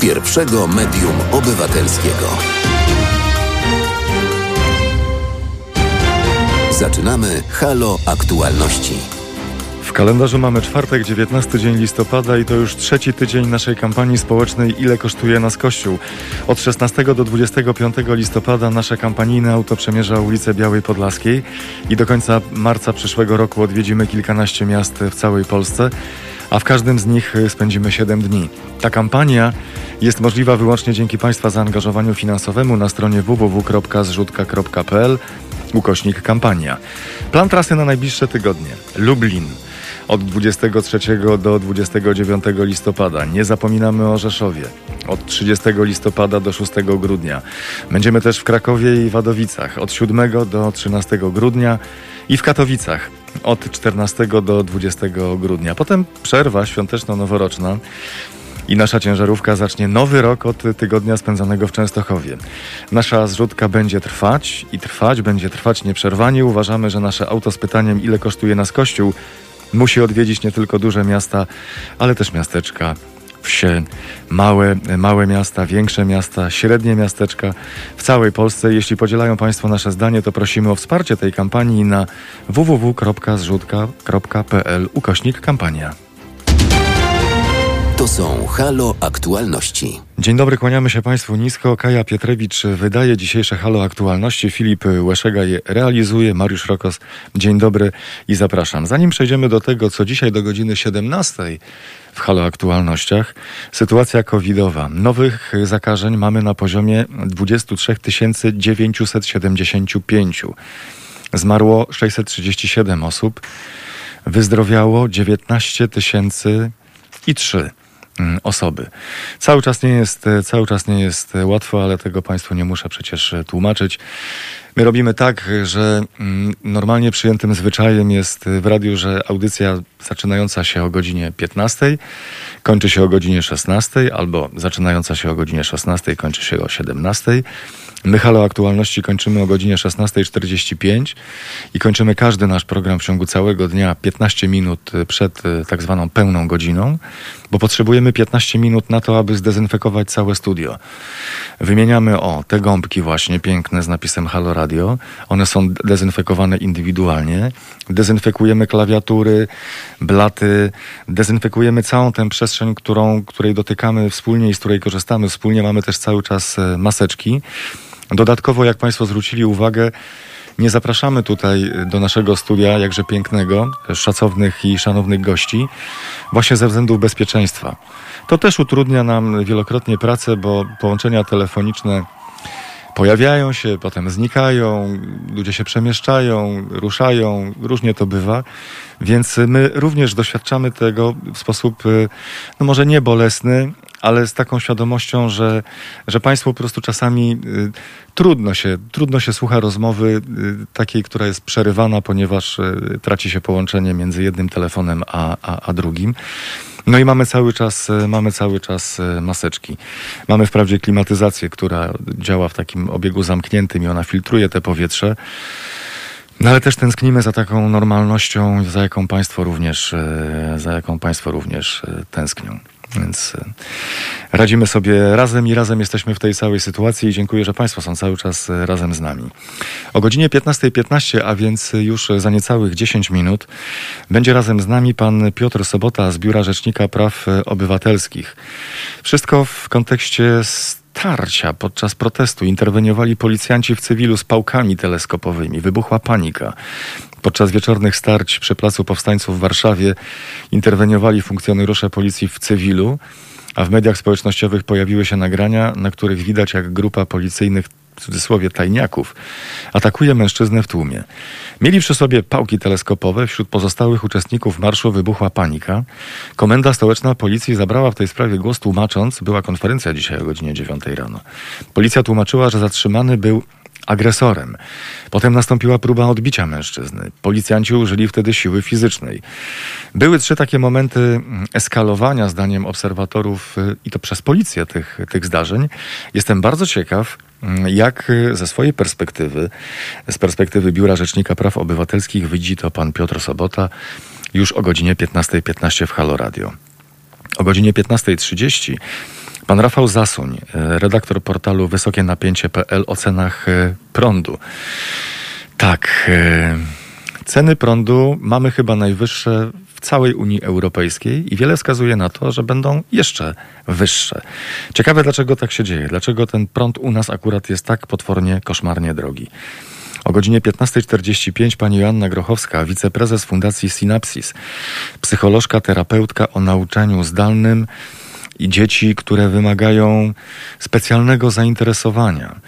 pierwszego medium obywatelskiego. Zaczynamy Halo Aktualności. W kalendarzu mamy czwartek, 19 dzień listopada i to już trzeci tydzień naszej kampanii społecznej Ile kosztuje nas Kościół. Od 16 do 25 listopada nasze kampanijne auto przemierza ulicę Białej Podlaskiej i do końca marca przyszłego roku odwiedzimy kilkanaście miast w całej Polsce, a w każdym z nich spędzimy 7 dni. Ta kampania jest możliwa wyłącznie dzięki Państwa zaangażowaniu finansowemu na stronie www.zrzutka.pl ukośnik kampania. Plan trasy na najbliższe tygodnie. Lublin od 23 do 29 listopada. Nie zapominamy o Rzeszowie. Od 30 listopada do 6 grudnia. Będziemy też w Krakowie i Wadowicach od 7 do 13 grudnia i w Katowicach od 14 do 20 grudnia. Potem przerwa świąteczno-noworoczna i nasza ciężarówka zacznie nowy rok od tygodnia spędzonego w Częstochowie. Nasza zrzutka będzie trwać i trwać, będzie trwać nieprzerwanie. Uważamy, że nasze auto z pytaniem, ile kosztuje nas kościół, musi odwiedzić nie tylko duże miasta, ale też miasteczka, wsie, małe, małe miasta, większe miasta, średnie miasteczka w całej Polsce. Jeśli podzielają Państwo nasze zdanie, to prosimy o wsparcie tej kampanii na www.zrzutka.pl ukośnik kampania. To są Halo Aktualności. Dzień dobry, kłaniamy się Państwu nisko. Kaja Pietrewicz wydaje dzisiejsze Halo Aktualności. Filip Łeszega je realizuje. Mariusz Rokos, dzień dobry i zapraszam. Zanim przejdziemy do tego, co dzisiaj do godziny 17 w Halo Aktualnościach, sytuacja covidowa. Nowych zakażeń mamy na poziomie 23 975. Zmarło 637 osób. Wyzdrowiało 19 tysięcy i trzy. Mm, osoby. Cały czas, nie jest, cały czas nie jest łatwo, ale tego Państwu nie muszę przecież tłumaczyć. My robimy tak, że mm, normalnie przyjętym zwyczajem jest w radiu, że audycja zaczynająca się o godzinie 15 kończy się o godzinie 16, albo zaczynająca się o godzinie 16 kończy się o 17. My Halo Aktualności kończymy o godzinie 16.45 i kończymy każdy nasz program w ciągu całego dnia 15 minut przed e, tak zwaną pełną godziną, bo potrzebujemy 15 minut na to, aby zdezynfekować całe studio. Wymieniamy o te gąbki właśnie piękne z napisem Halo Radio. One są dezynfekowane indywidualnie. Dezynfekujemy klawiatury, blaty, dezynfekujemy całą tę przestrzeń, którą, której dotykamy wspólnie i z której korzystamy wspólnie. Mamy też cały czas e, maseczki. Dodatkowo, jak Państwo zwrócili uwagę, nie zapraszamy tutaj do naszego studia, jakże pięknego, szacownych i szanownych gości, właśnie ze względów bezpieczeństwa. To też utrudnia nam wielokrotnie pracę, bo połączenia telefoniczne pojawiają się, potem znikają, ludzie się przemieszczają, ruszają, różnie to bywa. Więc my również doświadczamy tego w sposób, no może nie bolesny, ale z taką świadomością, że, że państwo po prostu czasami y, trudno się, trudno się słucha rozmowy y, takiej, która jest przerywana, ponieważ y, traci się połączenie między jednym telefonem a, a, a drugim. No i mamy cały czas, mamy cały czas maseczki. Mamy wprawdzie klimatyzację, która działa w takim obiegu zamkniętym i ona filtruje te powietrze. No ale też tęsknimy za taką normalnością, za jaką państwo również, za jaką państwo również tęsknią. Więc e, radzimy sobie razem i razem jesteśmy w tej całej sytuacji i dziękuję, że Państwo są cały czas e, razem z nami. O godzinie 15.15, .15, a więc już za niecałych 10 minut, będzie razem z nami pan Piotr Sobota z Biura Rzecznika Praw Obywatelskich. Wszystko w kontekście starcia podczas protestu. Interweniowali policjanci w cywilu z pałkami teleskopowymi. Wybuchła panika. Podczas wieczornych starć przy Placu Powstańców w Warszawie interweniowali funkcjonariusze policji w cywilu, a w mediach społecznościowych pojawiły się nagrania, na których widać jak grupa policyjnych w cudzysłowie tajniaków, atakuje mężczyznę w tłumie. Mieli przy sobie pałki teleskopowe, wśród pozostałych uczestników marszu wybuchła panika. Komenda stołeczna policji zabrała w tej sprawie głos tłumacząc, była konferencja dzisiaj o godzinie 9 rano. Policja tłumaczyła, że zatrzymany był agresorem. Potem nastąpiła próba odbicia mężczyzny. Policjanci użyli wtedy siły fizycznej. Były trzy takie momenty eskalowania, zdaniem obserwatorów, i to przez policję tych, tych zdarzeń. Jestem bardzo ciekaw, jak ze swojej perspektywy, z perspektywy Biura Rzecznika Praw Obywatelskich widzi to pan Piotr Sobota już o godzinie 15.15 .15 w Halo Radio. O godzinie 15.30 pan Rafał Zasuń, e, redaktor portalu wysokienapięcie.pl o cenach e, prądu. Tak, e, ceny prądu mamy chyba najwyższe w całej Unii Europejskiej i wiele wskazuje na to, że będą jeszcze wyższe. Ciekawe, dlaczego tak się dzieje, dlaczego ten prąd u nas akurat jest tak potwornie, koszmarnie drogi. O godzinie 15.45 pani Joanna Grochowska, wiceprezes Fundacji Synapsis, psycholożka, terapeutka o nauczaniu zdalnym i dzieci, które wymagają specjalnego zainteresowania.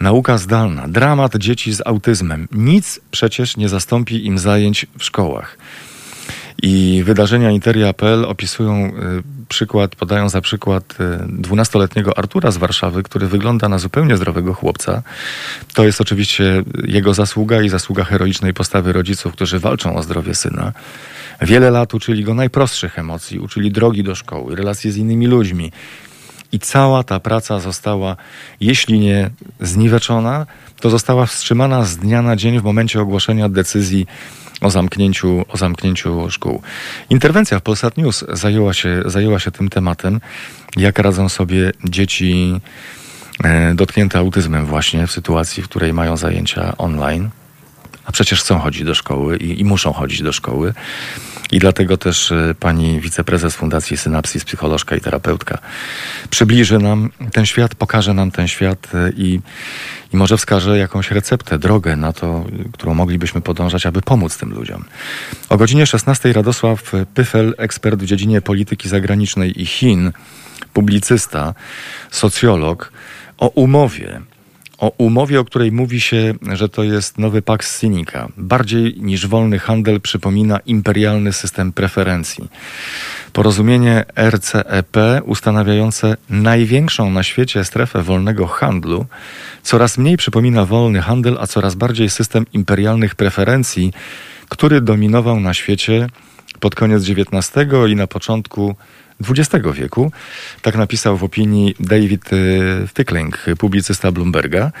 Nauka zdalna, dramat dzieci z autyzmem. Nic przecież nie zastąpi im zajęć w szkołach. I wydarzenia Interia.pl opisują y, przykład, podają za przykład 12-letniego y, Artura z Warszawy, który wygląda na zupełnie zdrowego chłopca. To jest oczywiście jego zasługa i zasługa heroicznej postawy rodziców, którzy walczą o zdrowie syna. Wiele lat uczyli go najprostszych emocji, uczyli drogi do szkoły, relacji z innymi ludźmi. I cała ta praca została, jeśli nie zniweczona, to została wstrzymana z dnia na dzień w momencie ogłoszenia decyzji o zamknięciu, o zamknięciu szkół. Interwencja w Polsat News zajęła się, zajęła się tym tematem, jak radzą sobie dzieci e, dotknięte autyzmem właśnie w sytuacji, w której mają zajęcia online a przecież chcą chodzić do szkoły i, i muszą chodzić do szkoły. I dlatego też e, pani wiceprezes Fundacji Synapsis, psycholożka i terapeutka, przybliży nam ten świat, pokaże nam ten świat e, i, i może wskaże jakąś receptę, drogę na to, którą moglibyśmy podążać, aby pomóc tym ludziom. O godzinie 16 Radosław Pyfel, ekspert w dziedzinie polityki zagranicznej i Chin, publicysta, socjolog, o umowie o umowie, o której mówi się, że to jest nowy Pax Sinica. Bardziej niż wolny handel przypomina imperialny system preferencji. Porozumienie RCEP ustanawiające największą na świecie strefę wolnego handlu coraz mniej przypomina wolny handel, a coraz bardziej system imperialnych preferencji, który dominował na świecie pod koniec XIX i na początku XX wieku. Tak napisał w opinii David y, Fickling, publicysta Bloomberga.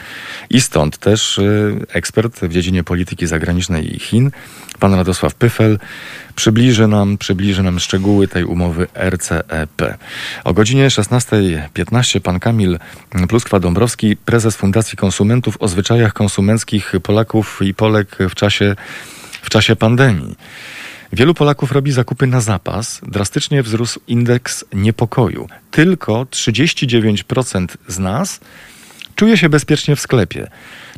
I stąd też y, ekspert w dziedzinie polityki zagranicznej i Chin, pan Radosław Pyfel, przybliży nam, przybliży nam szczegóły tej umowy RCEP. O godzinie 16.15 pan Kamil Pluskwa-Dąbrowski, prezes Fundacji Konsumentów o zwyczajach konsumenckich Polaków i Polek w czasie, w czasie pandemii. Wielu Polaków robi zakupy na zapas. Drastycznie wzrósł indeks niepokoju. Tylko 39% z nas czuje się bezpiecznie w sklepie.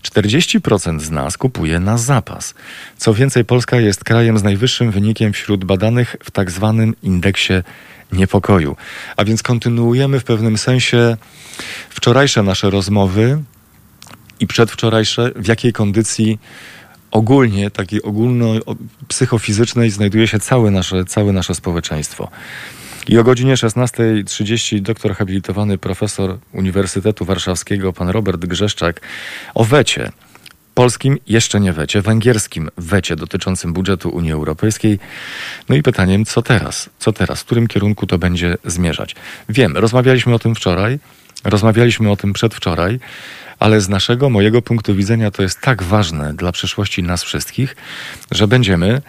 40% z nas kupuje na zapas. Co więcej, Polska jest krajem z najwyższym wynikiem wśród badanych w tak zwanym indeksie niepokoju. A więc kontynuujemy w pewnym sensie wczorajsze nasze rozmowy i przedwczorajsze, w jakiej kondycji ogólnie, takiej ogólno psychofizycznej znajduje się całe nasze, całe nasze społeczeństwo. I o godzinie 16.30 doktor habilitowany profesor Uniwersytetu Warszawskiego, pan Robert Grzeszczak, o wecie. Polskim jeszcze nie wecie, węgierskim wecie dotyczącym budżetu Unii Europejskiej. No i pytaniem, co teraz? Co teraz? W którym kierunku to będzie zmierzać? Wiem, rozmawialiśmy o tym wczoraj, rozmawialiśmy o tym przedwczoraj, ale z naszego, mojego punktu widzenia to jest tak ważne dla przyszłości nas wszystkich, że będziemy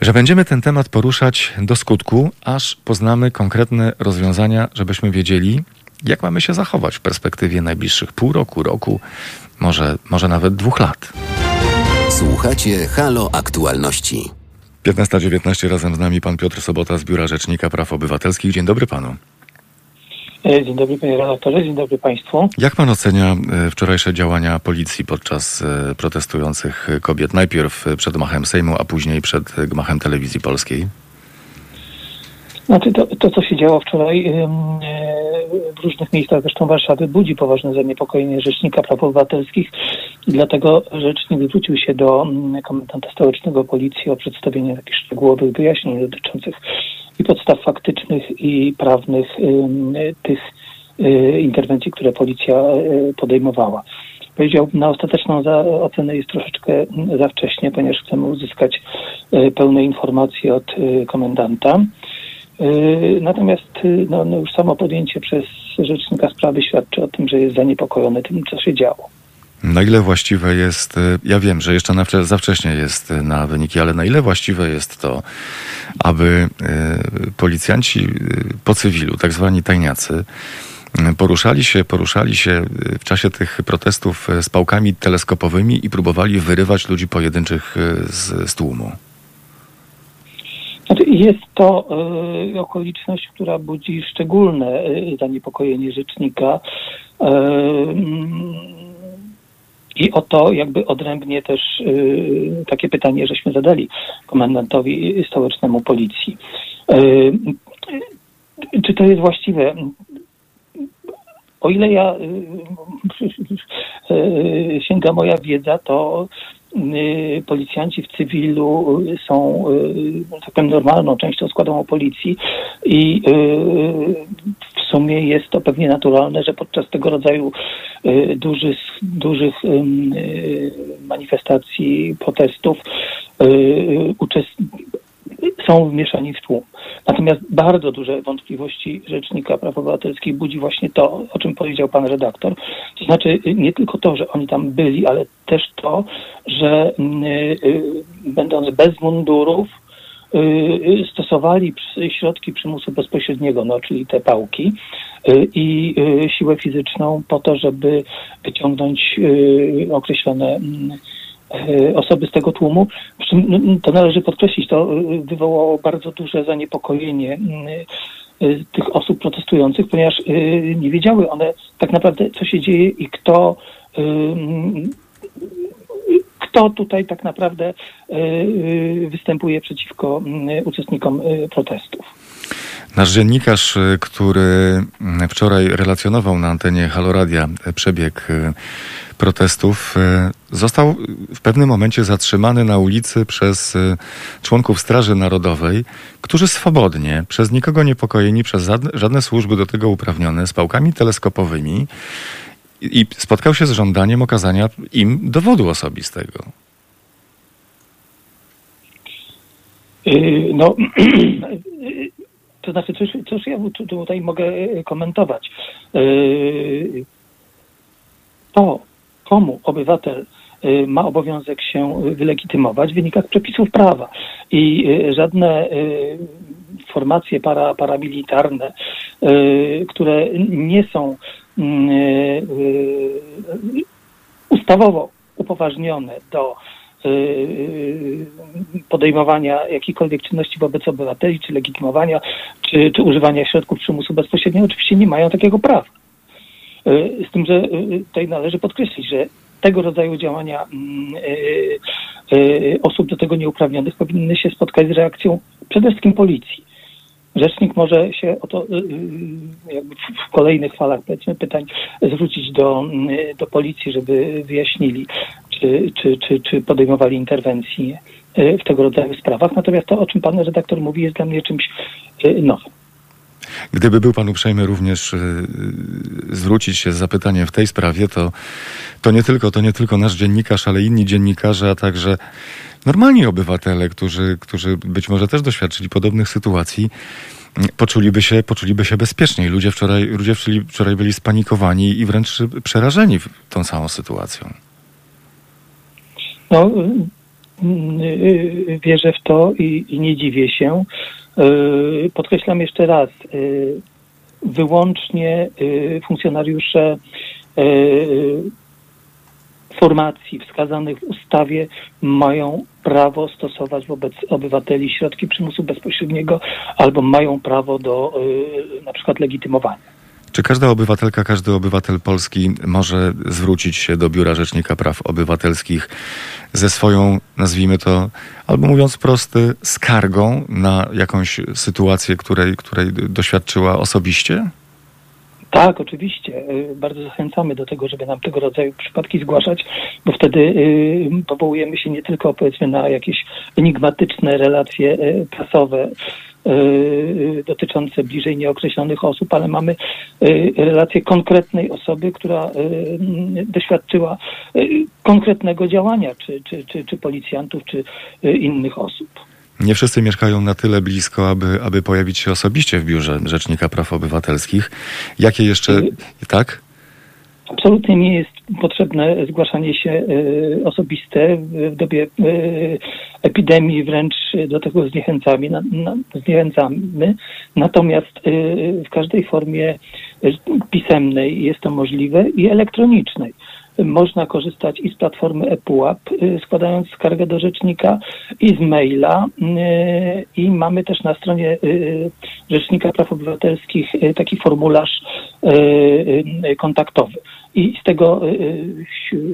że będziemy ten temat poruszać do skutku, aż poznamy konkretne rozwiązania, żebyśmy wiedzieli, jak mamy się zachować w perspektywie najbliższych pół roku, roku, może, może nawet dwóch lat. Słuchacie Halo Aktualności. 15.19 razem z nami pan Piotr Sobota z Biura Rzecznika Praw Obywatelskich. Dzień dobry panu. E, dzień dobry panie redaktorze, dzień dobry państwu. Jak pan ocenia e, wczorajsze działania policji podczas e, protestujących kobiet? Najpierw przed gmachem Sejmu, a później przed gmachem Telewizji Polskiej? Znaczy to, to, co się działo wczoraj w różnych miejscach, zresztą Warszawy, budzi poważne zaniepokojenie Rzecznika Praw Obywatelskich dlatego Rzecznik zwrócił się do komendanta stołecznego Policji o przedstawienie takich szczegółowych wyjaśnień dotyczących i podstaw faktycznych i prawnych tych y, interwencji, które policja y, podejmowała. Powiedziałbym, na ostateczną ocenę jest troszeczkę za wcześnie, ponieważ chcemy uzyskać y, pełne informacje od komendanta. Natomiast no, no już samo podjęcie przez rzecznika sprawy świadczy o tym, że jest zaniepokojony tym, co się działo. Na ile właściwe jest, ja wiem, że jeszcze za wcześnie jest na wyniki, ale na ile właściwe jest to, aby policjanci po cywilu, tak zwani tajniacy, poruszali się, poruszali się w czasie tych protestów z pałkami teleskopowymi i próbowali wyrywać ludzi pojedynczych z, z tłumu. Znaczy jest to y, okoliczność, która budzi szczególne y, zaniepokojenie rzecznika. Y, I o to jakby odrębnie też takie pytanie, żeśmy zadali komendantowi stołecznemu policji. Czy to jest właściwe? O ile ja sięga moja wiedza, to policjanci w cywilu są y, tak powiem, normalną częścią składu policji i y, w sumie jest to pewnie naturalne, że podczas tego rodzaju dużych, dużych manifestacji, protestów są wmieszani w tłum. Natomiast bardzo duże wątpliwości Rzecznika Praw Obywatelskich budzi właśnie to, o czym powiedział pan redaktor. To znaczy nie tylko to, że oni tam byli, ale też to, że y, będąc bez mundurów, y, stosowali środki przymusu bezpośredniego, no, czyli te pałki y, i siłę fizyczną po to, żeby wyciągnąć określone E, osoby z tego tłumu. No, to należy podkreślić, to e, wywołało bardzo duże zaniepokojenie e, tych osób protestujących, ponieważ nie wiedziały one tak naprawdę, co się dzieje i kto, kto tutaj tak naprawdę występuje przeciwko uczestnikom protestów. Nasz dziennikarz, który wczoraj relacjonował na antenie Haloradia przebieg protestów e, został w pewnym momencie zatrzymany na ulicy przez członków Straży Narodowej, którzy swobodnie, przez nikogo niepokojeni, przez żadne służby do tego uprawnione, z pałkami teleskopowymi i spotkał się z żądaniem okazania im dowodu osobistego. Y, no, to znaczy, cóż, cóż ja tutaj mogę komentować? Y, to, komu obywatel y, ma obowiązek się wylegitymować, wynika z przepisów prawa. I żadne formacje para, paramilitarne, które nie są ustawowo upoważnione do podejmowania jakichkolwiek czynności wobec obywateli, czy legitymowania, czy, czy używania środków przymusu bezpośredniego, oczywiście nie mają takiego prawa. E, z tym, że tutaj należy podkreślić, że tego rodzaju działania mm, osób do tego nieuprawnionych powinny się spotkać z reakcją przede wszystkim policji. Rzecznik może się o to w kolejnych falach pytań zwrócić do, do policji, żeby wyjaśnili, czy, czy, czy, czy podejmowali interwencje w tego rodzaju sprawach. Natomiast to, o czym pan redaktor mówi, jest dla mnie czymś nowym. Gdyby był pan uprzejmy również y, zwrócić się z zapytaniem w tej sprawie, to, to, nie tylko, to nie tylko nasz dziennikarz, ale inni dziennikarze, a także normalni obywatele, którzy, którzy być może też doświadczyli podobnych sytuacji, poczuliby się, poczuliby się bezpieczniej. Ludzie wczoraj, ludzie wczoraj byli spanikowani i wręcz przerażeni tą samą sytuacją. No, y, y, wierzę w to i, i nie dziwię się. Podkreślam jeszcze raz, wyłącznie funkcjonariusze formacji wskazanych w ustawie mają prawo stosować wobec obywateli środki przymusu bezpośredniego albo mają prawo do na przykład legitymowania. Czy każda obywatelka, każdy obywatel Polski może zwrócić się do Biura Rzecznika Praw Obywatelskich ze swoją, nazwijmy to, albo mówiąc prosty, skargą na jakąś sytuację, której, której doświadczyła osobiście? Tak, oczywiście. Y, bardzo zachęcamy do tego, żeby nam tego rodzaju przypadki zgłaszać, bo wtedy y, powołujemy się nie tylko powiedzmy na jakieś enigmatyczne relacje y, prasowe dotyczące bliżej nieokreślonych osób, ale mamy y, relację konkretnej osoby, która y, doświadczyła konkretnego działania, czy, czy, czy, czy policjantów, czy innych osób. Nie wszyscy mieszkają na tyle blisko, aby, aby pojawić się osobiście w biurze Rzecznika Praw Obywatelskich. Jakie jeszcze. Y- Tak? Absolutnie nie jest potrzebne zgłaszanie się y, osobiste w dobie y, epidemii, wręcz do tego zniechęcamy. Zniechęcamy. Natomiast y, w każdej formie pisemnej jest to możliwe i elektronicznej. Można korzystać i z platformy ePUAP, składając skargę do rzecznika, i z maila. I mamy też na stronie Rzecznika Praw Obywatelskich taki formularz kontaktowy. I z tego, y,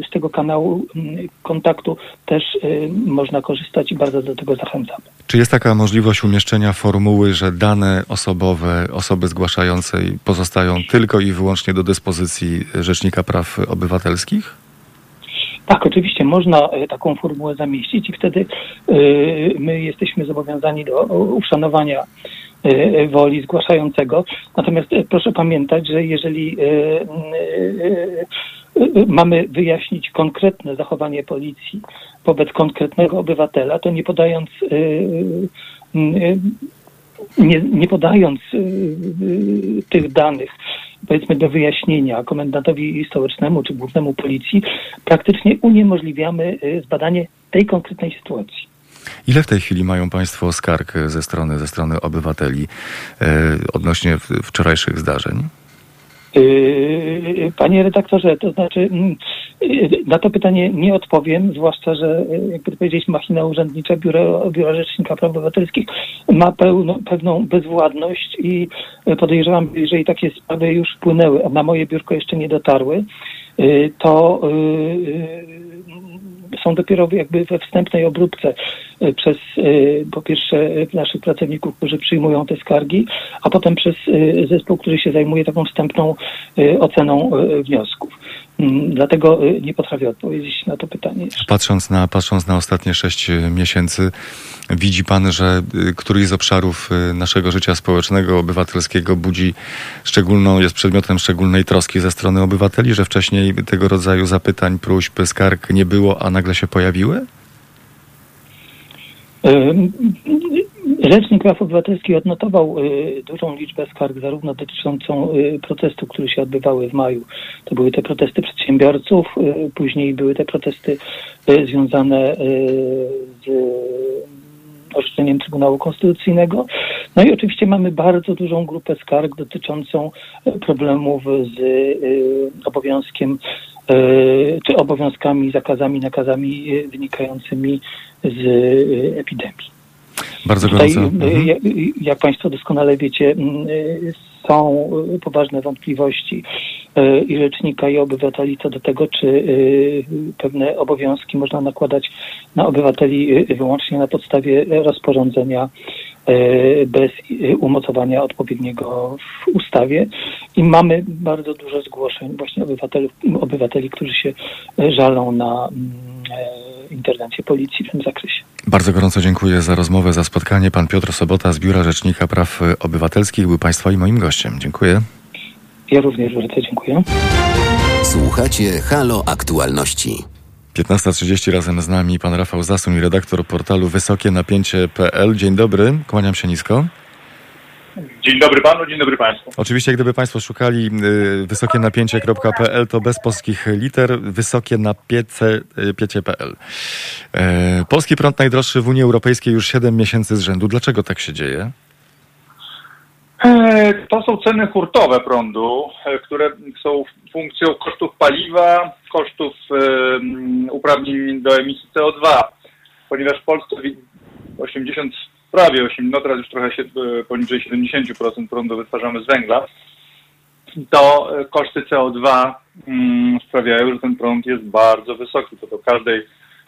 z tego kanału y, kontaktu też y, można korzystać i bardzo do tego zachęcamy. Czy jest taka możliwość umieszczenia formuły, że dane osobowe osoby zgłaszającej pozostają tylko i wyłącznie do dyspozycji Rzecznika Praw Obywatelskich? Tak, oczywiście można taką formułę zamieścić i wtedy y, my jesteśmy zobowiązani do uszanowania y, woli zgłaszającego. Natomiast y, proszę pamiętać, że jeżeli mamy wyjaśnić konkretne zachowanie policji wobec konkretnego obywatela, to nie podając nie, nie podając tych danych, powiedzmy do wyjaśnienia komendantowi stołecznemu czy głównemu policji, praktycznie uniemożliwiamy zbadanie tej konkretnej sytuacji. Ile w tej chwili mają Państwo skarg ze strony, ze strony obywateli e, odnośnie wczorajszych zdarzeń? Yy, Panie redaktorze, to znaczy mm, yy, na to pytanie nie odpowiem, zwłaszcza, że jakby powiedzieć machina urzędnicza Biura, Biura Rzecznika Praw Obywatelskich ma pełno, pewną bezwładność i podejrzewam, że jeżeli takie sprawy już wpłynęły, a na moje biurko jeszcze nie dotarły, to są dopiero jakby we wstępnej obróbce y, przez y, po pierwsze y, naszych pracowników, którzy przyjmują te skargi, a potem przez zespół, który się zajmuje taką wstępną oceną wniosków. Mm, Dlatego y, nie potrafię odpowiedzieć na to pytanie. jeszcze. Patrząc na, patrząc na ostatnie sześć e, miesięcy, widzi Pan, że y, któryś z obszarów y, naszego życia społecznego, obywatelskiego budzi szczególną, jest przedmiotem szczególnej troski ze strony obywateli, że wcześniej tego rodzaju zapytań, próśb, skarg nie było, a nagle się pojawiły? Rzecznik Praw Obywatelskich odnotował y, dużą liczbę skarg, zarówno dotyczącą y, protestów, które się odbywały w maju. To były te protesty przedsiębiorców, y, później były te protesty y, związane y, z y, orzeczeniem Trybunału Konstytucyjnego. No i oczywiście mamy bardzo dużą grupę skarg dotyczącą y, problemów z obowiązkiem czy obowiązkami, zakazami, nakazami wynikającymi z epidemii. Bardzo Tutaj, gorąco. y, Mhm. jak, jak Państwo doskonale wiecie, mm, y, są y, poważne wątpliwości i rzecznika, i obywateli co do tego, czy pewne obowiązki można nakładać na obywateli wyłącznie na podstawie rozporządzenia bez umocowania odpowiedniego w ustawie. I mamy bardzo dużo zgłoszeń właśnie obywateli, obywateli którzy się żalą na mm, interwencję policji w tym zakresie. Bardzo gorąco dziękuję za rozmowę, za spotkanie. Pan Piotr Sobota z Biura Rzecznika Praw Obywatelskich był Państwa i moim gościem. Dziękuję. Ja również bardzo dziękuję. Słuchacie Halo Aktualności. 15.30 razem z nami pan Rafał Zasuń, redaktor portalu wysokienapięcie.pl. Dzień dobry, kłaniam się nisko. Dzień dobry panu, dzień dobry państwu. Oczywiście, gdyby Państwo szukali y, wysokienapięcie.pl, to bez polskich liter wysokienapiece.pl. E, Polski prąd najdroższy w Unii Europejskiej już 7 miesięcy z rzędu. Dlaczego tak się dzieje? E, To są ceny hurtowe prądu, e, które są funkcją kosztów paliwa, kosztów uprawnień do emisji CO2, ponieważ w Polsce wi- 80, prawie 8, no teraz już trochę się, e, poniżej 70% prądu wytwarzamy z węgla, to e, koszty CO2 mm, sprawiają, że ten prąd jest bardzo wysoki. To do każdej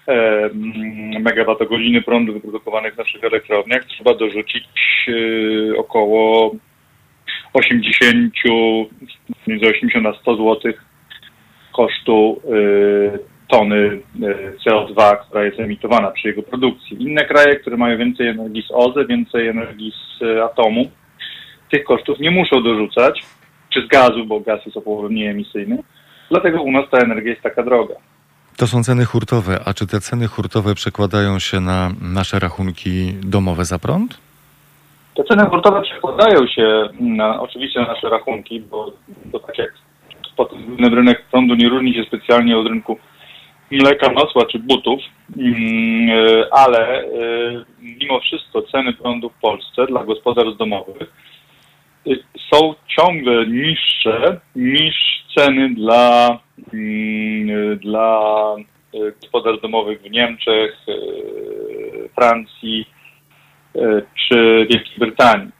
e, mm, megawattogodziny prądu wyprodukowanych w naszych elektrowniach trzeba dorzucić około 80, między 80 a 100 zł kosztu tony e, CO2, która jest emitowana przy jego produkcji. Inne kraje, które mają więcej energii z OZE, więcej energii z e, atomu, tych kosztów nie muszą dorzucać, czy z gazu, bo gaz jest o połowę mniej emisyjny. Dlatego u nas ta energia jest taka droga. To są ceny hurtowe, a czy te ceny hurtowe przekładają się na nasze rachunki domowe za prąd? Te ceny hurtowe przekładają się na, oczywiście na nasze rachunki, bo to tak jak względem rynek prądu nie różni się specjalnie od rynku mleka, masła czy butów, mm, e, ale e, mimo wszystko ceny prądu w Polsce dla gospodarstw domowych e, są ciągle niższe niż ceny dla, mm, dla gospodarstw domowych w Niemczech, Francji czy Wielkiej Brytanii.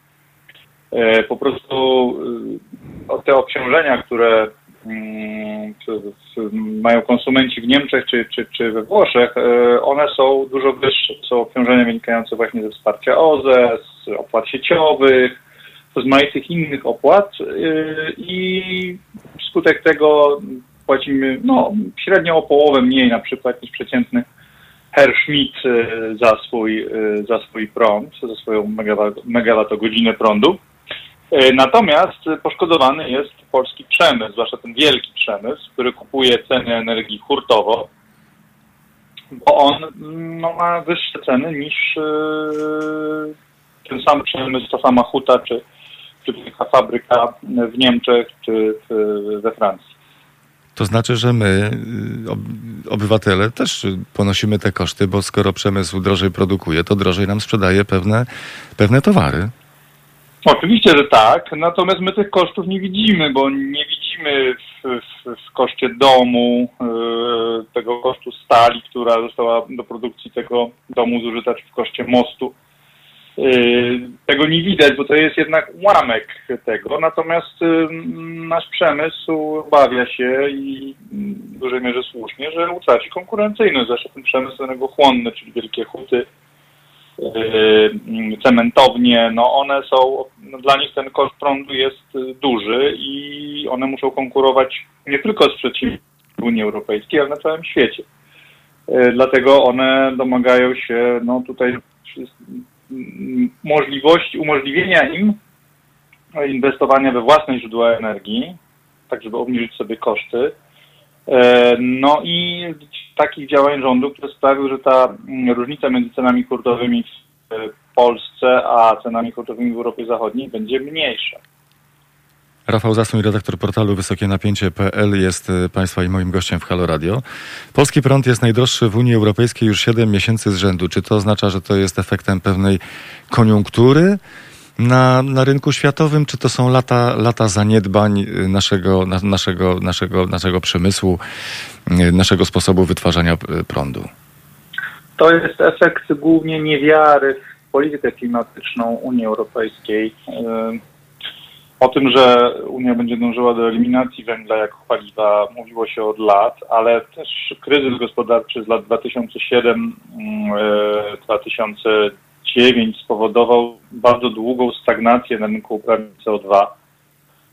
Po prostu te obciążenia, które mają konsumenci w Niemczech czy, czy, czy we Włoszech, e, one są dużo wyższe. Są obciążenia wynikające właśnie ze wsparcia OZE, z opłat sieciowych, z rozmaitych innych opłat e, i wskutek tego płacimy no, średnio o połowę mniej na przykład niż przeciętny Herr Schmidt e, za swój, za swój prąd, za swoją megawattogodzinę prądu. E, natomiast poszkodowany jest polski przemysł, zwłaszcza ten wielki przemysł, który kupuje ceny energii hurtowo, bo on no, ma wyższe ceny niż yy, ten sam przemysł, ta sama huta, czy, czy taka fabryka w Niemczech, czy w, we Francji. To znaczy, że my, y, obywatele, też ponosimy te koszty, bo skoro przemysł drożej produkuje, to drożej nam sprzedaje pewne, pewne towary. Oczywiście, że tak, natomiast my tych kosztów nie widzimy, bo nie widzimy w, w, w koszcie domu yy, tego kosztu stali, która została do produkcji tego domu zużyta, czy w koszcie mostu. Yy, tego nie widać, bo to jest jednak ułamek tego, natomiast yy, nasz przemysł obawia się i w dużej mierze słusznie, że utraci konkurencyjność, zwłaszcza ten przemysł energochłonny, czyli wielkie huty, cementownie, no one są, no dla nich ten koszt prądu jest y, duży i one muszą konkurować nie tylko z przedsiębiorstwami Unii Europejskiej, ale na całym świecie. Yy, dlatego one domagają się no tutaj możliwości, umożliwienia im inwestowania we własne źródła energii, tak żeby obniżyć sobie koszty, no i takich działań rządu, które sprawił, że ta mm, różnica między cenami hurtowymi w Polsce a cenami hurtowymi w Europie Zachodniej będzie mniejsza. Rafał Zasuń, redaktor portalu Wysokie Napięcie.pl jest e, Państwa i moim gościem w Halo Radio. Polski prąd jest najdroższy w Unii Europejskiej już 7 miesięcy z rzędu. Czy to oznacza, że to jest efektem pewnej koniunktury? Na, na rynku światowym, czy to są lata, lata zaniedbań y, naszego, na, naszego, naszego, naszego przemysłu, y, naszego sposobu wytwarzania y, prądu? To jest efekt głównie niewiary w politykę klimatyczną Unii Europejskiej. O tym, że Unia będzie dążyła do eliminacji węgla jako paliwa, mówiło się od lat, ale też kryzys gospodarczy z lat 2007-2009 9 spowodował bardzo długą stagnację na rynku uprawnień CO2.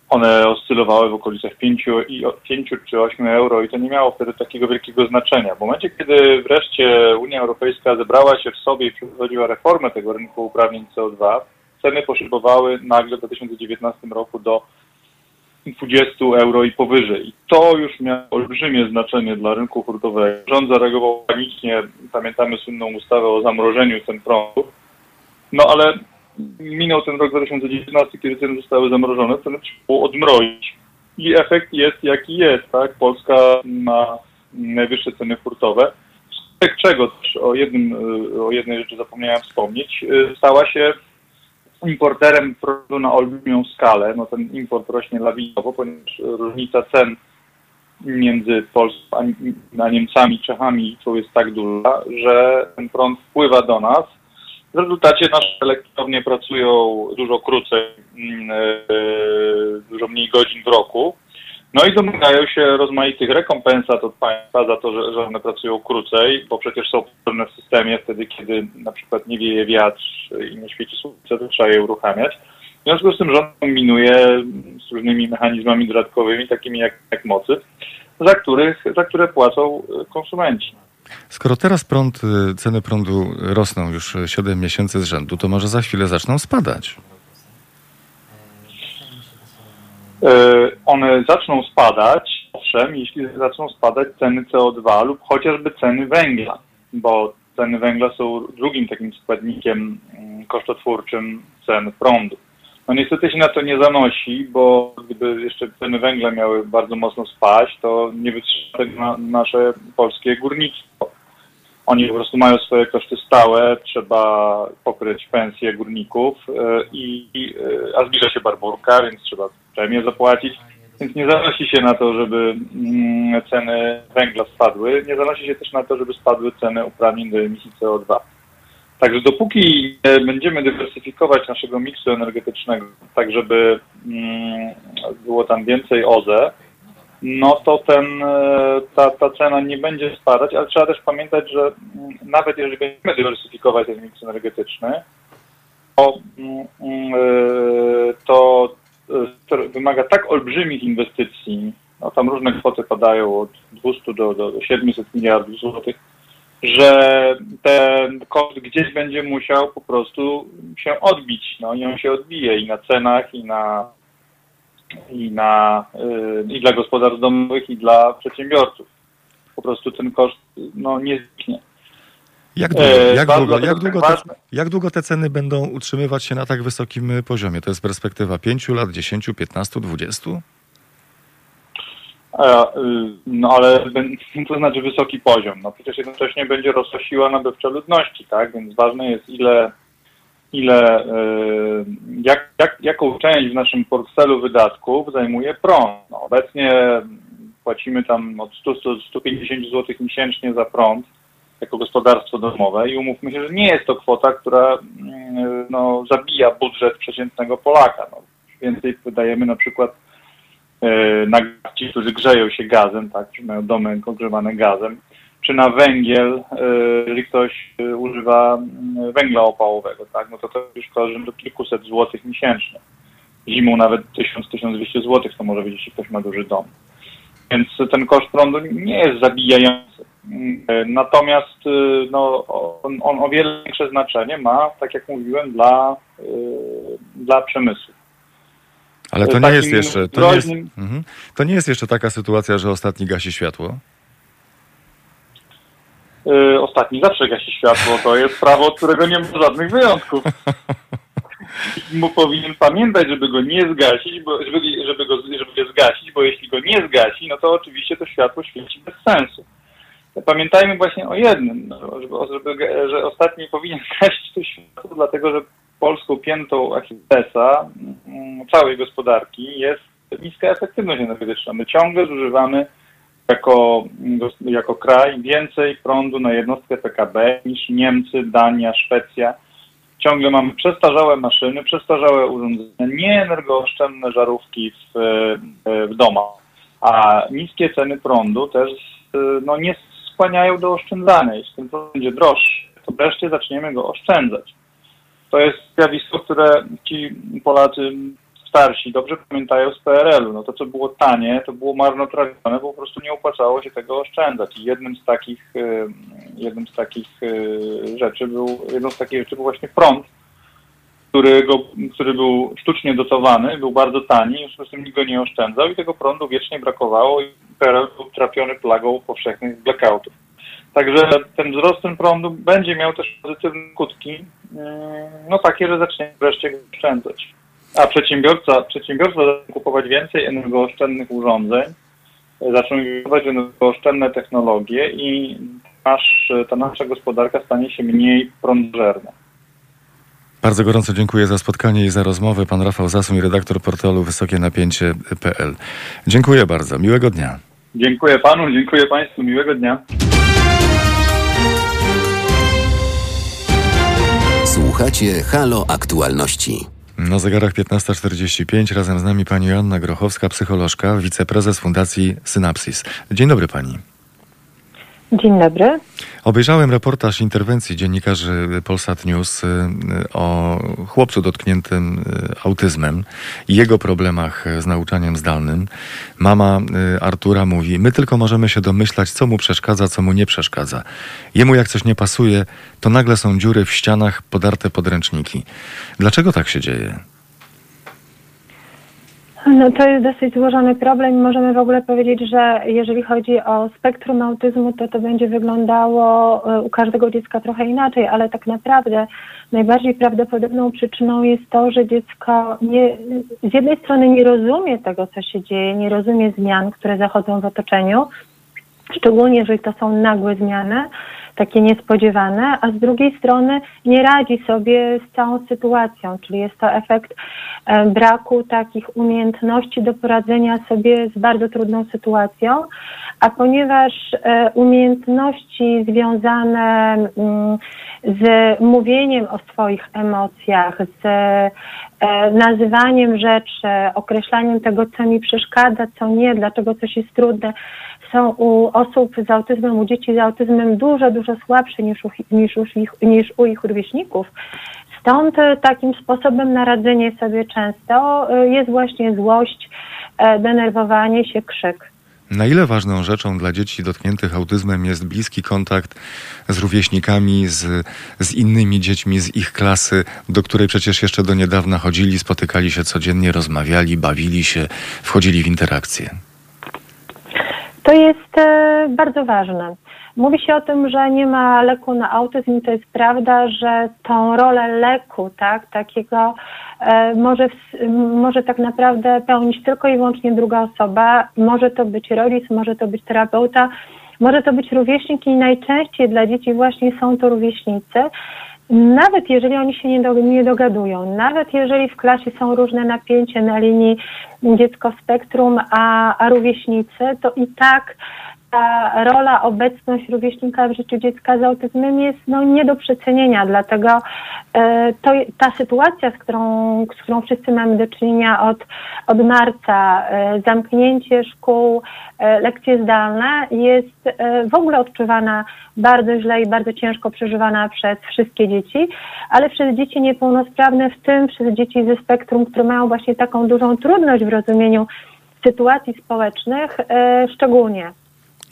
One oscylowały w okolicach 5, i 5 czy 8 euro i to nie miało wtedy takiego wielkiego znaczenia. W momencie, kiedy wreszcie Unia Europejska zebrała się w sobie i przeprowadziła reformę tego rynku uprawnień CO2, ceny poszybowały nagle w 2019 roku do 20 euro i powyżej. I to już miało olbrzymie znaczenie dla rynku hurtowego. Rząd zareagował panicznie, pamiętamy słynną ustawę o zamrożeniu cen prądu, no ale minął ten rok 2019, kiedy ceny zostały zamrożone, ceny trzeba odmrozić. I efekt jest jaki jest, tak? Polska ma najwyższe ceny hurtowe. Z czego o, jednym, o jednej rzeczy zapomniałem wspomnieć, stała się importerem prądu na olbrzymią skalę. No ten import rośnie lawinowo, ponieważ różnica cen między Polską a Niemcami, Czechami i jest tak duża, że ten prąd wpływa do nas w rezultacie nasze elektrownie pracują dużo krócej, mm, e, dużo mniej godzin w roku. No i domagają się rozmaitych rekompensat od państwa za to, że, że one pracują krócej, bo przecież są potrzebne w systemie wtedy, kiedy na przykład nie wieje wiatr i nie świeci słońce, to trzeba je uruchamiać. W związku z tym rząd kombinuje z różnymi mechanizmami dodatkowymi, takimi jak, jak mocy, za, których, za które płacą konsumenci. Skoro teraz prąd, y, ceny prądu rosną już 7 miesięcy z rzędu, to może za chwilę zaczną spadać? E, one zaczną spadać, owszem, jeśli zaczną spadać ceny CO2 lub chociażby ceny węgla, bo ceny węgla są drugim takim składnikiem mm, kosztotwórczym cen prądu. No niestety się na to nie zanosi, bo gdyby jeszcze ceny węgla miały bardzo mocno spaść, to nie wytrzyma tego na, nasze polskie górnictwo. Oni po prostu mają swoje koszty stałe, trzeba pokryć pensje górników e, i, i e, a zbliża się barburka, więc trzeba premię zapłacić. Więc nie zanosi się na to, żeby mm, ceny węgla spadły, nie zanosi się też na to, żeby spadły ceny uprawnień do emisji CO2. Także dopóki będziemy dywersyfikować naszego miksu energetycznego, tak żeby mm, było tam więcej OZE, no to ten, e, ta, ta cena nie będzie spadać, ale trzeba też pamiętać, że mm, nawet jeżeli będziemy dywersyfikować ten miks energetyczny, to, mm, e, to, to wymaga tak olbrzymich inwestycji, no tam różne kwoty padają od 200 do, do 700 miliardów złotych, że ten koszt gdzieś będzie musiał po prostu się odbić. No i on się odbije i na cenach, i na i, na, y, i dla gospodarstw domowych, i dla przedsiębiorców. Po prostu ten koszt no, nie zniknie. Jak długo, jak, długo, jak, długo te, jak długo te ceny będą utrzymywać się na tak wysokim poziomie? To jest perspektywa 5 lat, 10, 15, 20? No ale to znaczy wysoki poziom. No przecież jednocześnie będzie rosła siła nabywcza ludności, tak? Więc ważne jest ile ile, y, jak, jak, jaką część w naszym portfelu wydatków zajmuje prąd. No, obecnie płacimy tam od 100-150 zł miesięcznie za prąd jako gospodarstwo domowe i umówmy się, że nie jest to kwota, która y, no, zabija budżet przeciętnego Polaka. No, więcej wydajemy na przykład y, na ci, którzy grzeją się gazem, tak, czy mają domy ogrzewane gazem, czy na węgiel, y, jeżeli ktoś y, używa y, węgla opałowego, tak, no to to już kojarzy do kilkuset złotych miesięcznie. Zimą nawet 1000-1200 złotych to może być, jeśli ktoś ma duży dom. Więc ten koszt prądu nie jest zabijający. Natomiast no, on, on o wiele większe znaczenie ma, tak jak mówiłem, dla, dla przemysłu. Ale to nie jest jeszcze. To nie jest, mhm. to nie jest jeszcze taka sytuacja, że ostatni gasi światło. Y, ostatni zawsze gasi światło. To jest prawo, od którego nie ma żadnych wyjątków. Mu powinien pamiętać, żeby go nie zgasić, bo, żeby, żeby, go, żeby go zgasić, bo jeśli go nie zgasi, no to oczywiście to światło świeci bez sensu. Pamiętajmy właśnie o jednym, no, żeby, żeby, że ostatni powinien gasić to światło, dlatego że polską piętą Achillesa mm, całej gospodarki jest niska efektywność energetyczna. My ciągle zużywamy jako, jako kraj więcej prądu na jednostkę PKB niż Niemcy, Dania, Szwecja. Ciągle mamy przestarzałe maszyny, przestarzałe urządzenia, nieenergooszczędne żarówki w, w domach, a niskie ceny prądu też no, nie skłaniają do oszczędzania. Jeśli ten prąd będzie droższy, to wreszcie zaczniemy go oszczędzać. To jest zjawisko, które ci Polacy starsi dobrze pamiętają z PRL-u. No to, co było tanie, to było marnotrawione, bo po prostu nie opłacało się tego oszczędzać. I jednym z takich, y, jednym z takich y, rzeczy był, jedną z takich rzeczy był właśnie prąd, który, go, który był sztucznie dotowany, był bardzo tani, związku z tym nikt go nie oszczędzał i tego prądu wiecznie brakowało i PRL był trapiony plagą powszechnych blackoutów. Także ten wzrost ten prądu będzie miał też pozytywne skutki, y, no takie, że zacznie wreszcie oszczędzać. A przedsiębiorca, przedsiębiorca zacznie kupować więcej energooszczędnych urządzeń, zaczną kupować energooszczędne technologie i nasz, ta nasza gospodarka stanie się mniej prądżerna. Bardzo gorąco dziękuję za spotkanie i za rozmowę. Pan Rafał Zasuń, redaktor portalu Wysokie Napięcie.pl. Dziękuję bardzo. Miłego dnia. Dziękuję panu, dziękuję państwu. Miłego dnia. Słuchacie Halo Aktualności. Na zegarach 15.45 razem z nami pani Joanna Grochowska, psycholożka, wiceprezes Fundacji Synapsis. Dzień dobry pani. Dzień dobry. Obejrzałem reportaż interwencji dziennikarzy Polsat News y, o chłopcu dotkniętym y, autyzmem i jego problemach z nauczaniem zdalnym. Mama y, Artura mówi: My tylko możemy się domyślać, co mu przeszkadza, co mu nie przeszkadza. Jemu jak coś nie pasuje, to nagle są dziury w ścianach, podarte podręczniki. Dlaczego tak się dzieje? No to jest dosyć złożony problem. Możemy w ogóle powiedzieć, że jeżeli chodzi o spektrum autyzmu, to to będzie wyglądało e, u każdego dziecka trochę inaczej, ale tak naprawdę najbardziej prawdopodobną przyczyną jest to, że dziecko nie, z jednej strony nie rozumie tego, co się dzieje, nie rozumie zmian, które zachodzą w otoczeniu, szczególnie jeżeli to są nagłe zmiany, takie niespodziewane, a z drugiej strony nie radzi sobie z całą sytuacją, czyli jest to efekt e, braku takich umiejętności do poradzenia sobie z bardzo trudną sytuacją, a ponieważ e, umiejętności związane mm, z mówieniem o swoich emocjach, z e, nazywaniem rzeczy, określaniem tego, co mi przeszkadza, co nie, dlaczego coś jest trudne, są u osób z autyzmem, u dzieci z autyzmem dużo, dużo słabsze niż u, niż u, ich, niż u ich rówieśników. Stąd e, takim sposobem na radzenie sobie często e, jest właśnie złość, e, denerwowanie się, krzyk. Na ile ważną rzeczą dla dzieci dotkniętych autyzmem jest bliski kontakt z rówieśnikami, z, z innymi dziećmi z ich klasy, do której przecież jeszcze do niedawna chodzili, spotykali się codziennie, rozmawiali, bawili się, wchodzili w interakcje? To jest e, bardzo ważne. Mówi się o tym, że nie ma leku na autyzm. To jest prawda, że tą rolę leku, tak, takiego e, może, może tak naprawdę pełnić tylko i wyłącznie druga osoba. Może to być rodzic, może to być terapeuta, może to być rówieśnik i najczęściej dla dzieci właśnie są to rówieśnicy. Nawet jeżeli oni się nie, do, nie dogadują, nawet jeżeli w klasie są różne napięcia na linii dziecko spektrum, a, a rówieśnicy, to i tak ta rola, obecność rówieśnika w życiu dziecka z autyzmem jest no, nie do przecenienia, dlatego e, to, ta sytuacja, z którą, z którą wszyscy mamy do czynienia od, od marca, e, zamknięcie szkół, e, lekcje zdalne, jest e, w ogóle odczuwana bardzo źle i bardzo ciężko przeżywana przez wszystkie dzieci, ale przez dzieci niepełnosprawne, w tym przez dzieci ze spektrum, które mają właśnie taką dużą trudność w rozumieniu sytuacji społecznych, e, szczególnie.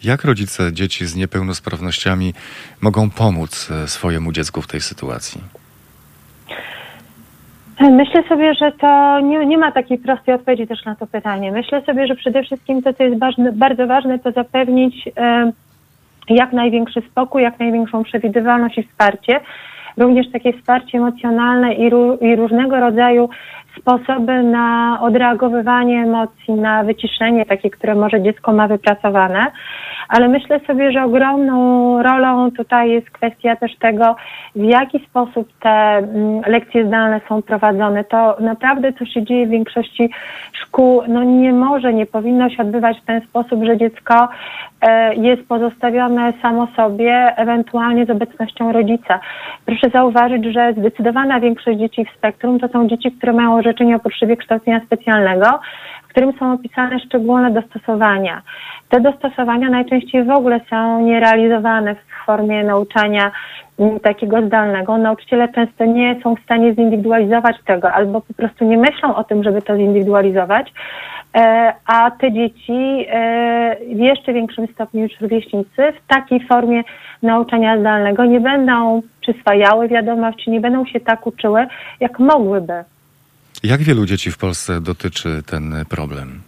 Jak rodzice dzieci z niepełnosprawnościami mogą pomóc e, swojemu dziecku w tej sytuacji? Myślę sobie, że to nie, nie, ma takiej prostej odpowiedzi też na to pytanie. Myślę sobie, że przede wszystkim to, co jest ważne, bardzo ważne, to zapewnić jak największy spokój, jak największą przewidywalność i wsparcie. Również takie wsparcie emocjonalne i, i różnego rodzaju sposoby na odreagowywanie emocji, na wyciszenie takie, które może dziecko ma wypracowane, ale myślę sobie, że ogromną rolą tutaj jest kwestia też tego, w jaki sposób te mm, lekcje zdalne są prowadzone. To naprawdę, co się dzieje w większości szkół, no nie może, nie powinno się odbywać w ten sposób, że dziecko e, jest pozostawione samo sobie, ewentualnie z obecnością rodzica. Proszę zauważyć, że zdecydowana większość dzieci w spektrum to są dzieci, które mają orzeczenie o potrzebie kształcenia specjalnego, w którym są opisane szczególne dostosowania. Te dostosowania najczęściej w ogóle są nierealizowane w formie nauczania mm, takiego zdalnego. Nauczyciele często nie są w stanie zindywidualizować tego albo po prostu nie myślą o tym, żeby to zindywidualizować, e, a te dzieci e, w jeszcze większym stopniu niż rówieśnicy w takiej formie nauczania zdalnego nie będą przyswajały wiadomości, nie będą się tak uczyły, jak mogłyby. Jak wielu dzieci w Polsce dotyczy ten problem?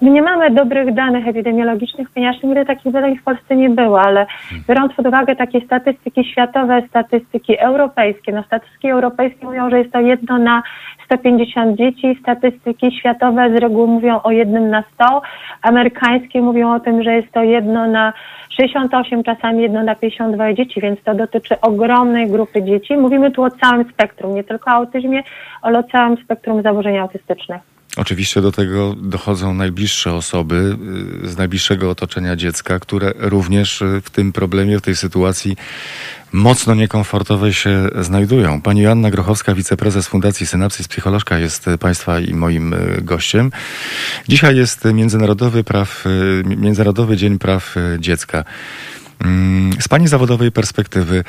My nie mamy dobrych danych epidemiologicznych, ponieważ nigdy takich badań w Polsce nie było, ale biorąc pod uwagę takie statystyki światowe, statystyki europejskie, no statystyki europejskie mówią, że jest to jedno na 150 dzieci, statystyki światowe z reguły mówią o jednym na 100, amerykańskie mówią o tym, że jest to jedno na 68, czasami jedno na 52 dzieci, więc to dotyczy ogromnej grupy dzieci. Mówimy tu o całym spektrum, nie tylko o autyzmie, ale o całym spektrum zaburzeń autystycznych. Oczywiście do tego dochodzą najbliższe osoby y, z najbliższego otoczenia dziecka, które również y, w tym problemie, w tej sytuacji mocno niekomfortowej się znajdują. Pani Joanna Grochowska, wiceprezes Fundacji Synapsys, psycholożka, jest Państwa i moim y, gościem. Dzisiaj jest Międzynarodowy, praw, Międzynarodowy Dzień Praw Dziecka. Mm, z Pani zawodowej perspektywy,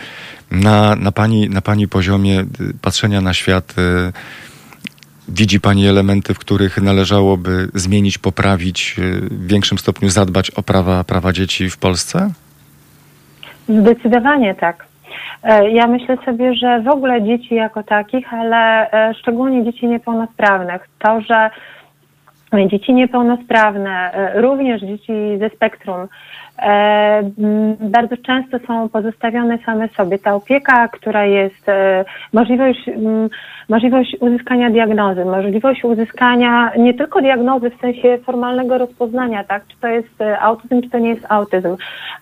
na, na, pani, na Pani poziomie patrzenia na świat, Widzi Pani elementy, w których należałoby zmienić, poprawić, y, w większym stopniu zadbać o prawa, prawa dzieci w Polsce? Zdecydowanie tak. E, Ja myślę sobie, że w ogóle dzieci jako takich, ale e, szczególnie dzieci niepełnosprawnych, to, że dzieci niepełnosprawne, e, również dzieci ze spektrum, bardzo często są pozostawione same sobie. Ta opieka, która jest, e, możliwość, m, możliwość uzyskania diagnozy, możliwość uzyskania nie tylko diagnozy w sensie formalnego rozpoznania, tak, czy to jest e, autyzm, czy to nie jest autyzm,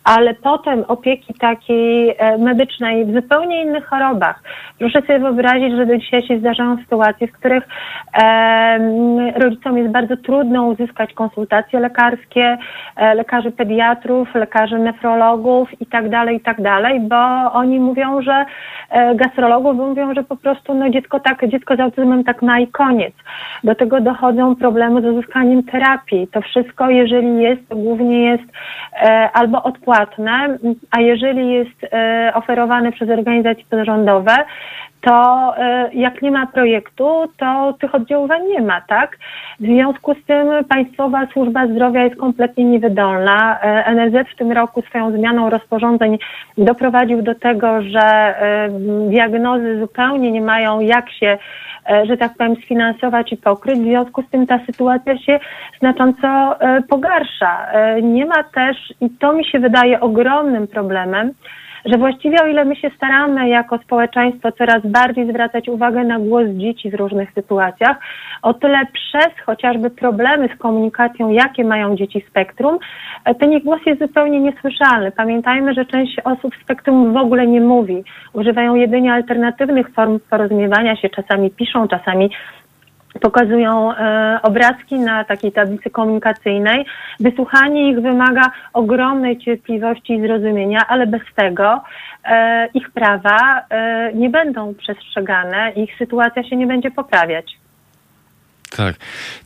ale potem opieki takiej e, medycznej w zupełnie innych chorobach. Proszę sobie wyobrazić, że do dzisiaj się zdarzają sytuacje, w których rodzicom jest bardzo trudno uzyskać konsultacje lekarskie, e, lekarzy pediatrów, lekarzy nefrologów i tak dalej, i tak dalej, bo oni mówią, że e, gastrologów mówią, że po prostu no dziecko tak, dziecko z autyzmem tak ma i koniec. Do tego dochodzą problemy z uzyskaniem terapii. To wszystko, jeżeli jest, to głównie jest e, albo odpłatne, a jeżeli jest e, oferowane przez organizacje pozarządowe, to e, jak nie ma projektu, to tych oddziaływań nie ma, tak? W związku z tym Państwowa Służba Zdrowia jest kompletnie niewydolna. E, NFZ w tym roku swoją zmianą rozporządzeń doprowadził do tego, że e, diagnozy zupełnie nie mają jak się że tak powiem, sfinansować i pokryć. W związku z tym ta sytuacja się znacząco pogarsza. Nie ma też, i to mi się wydaje ogromnym problemem, że właściwie o ile my się staramy jako społeczeństwo coraz bardziej zwracać uwagę na głos dzieci w różnych sytuacjach, o tyle przez chociażby problemy z komunikacją, jakie mają dzieci spektrum, ten ich głos jest zupełnie niesłyszalny. Pamiętajmy, że część osób w spektrum w ogóle nie mówi. Używają jedynie alternatywnych form porozumiewania się, czasami piszą, czasami pokazują e, obrazki na takiej tablicy komunikacyjnej. Wysłuchanie ich wymaga ogromnej cierpliwości i zrozumienia, ale bez tego e, ich prawa e, nie będą przestrzegane, ich sytuacja się nie będzie poprawiać. Tak.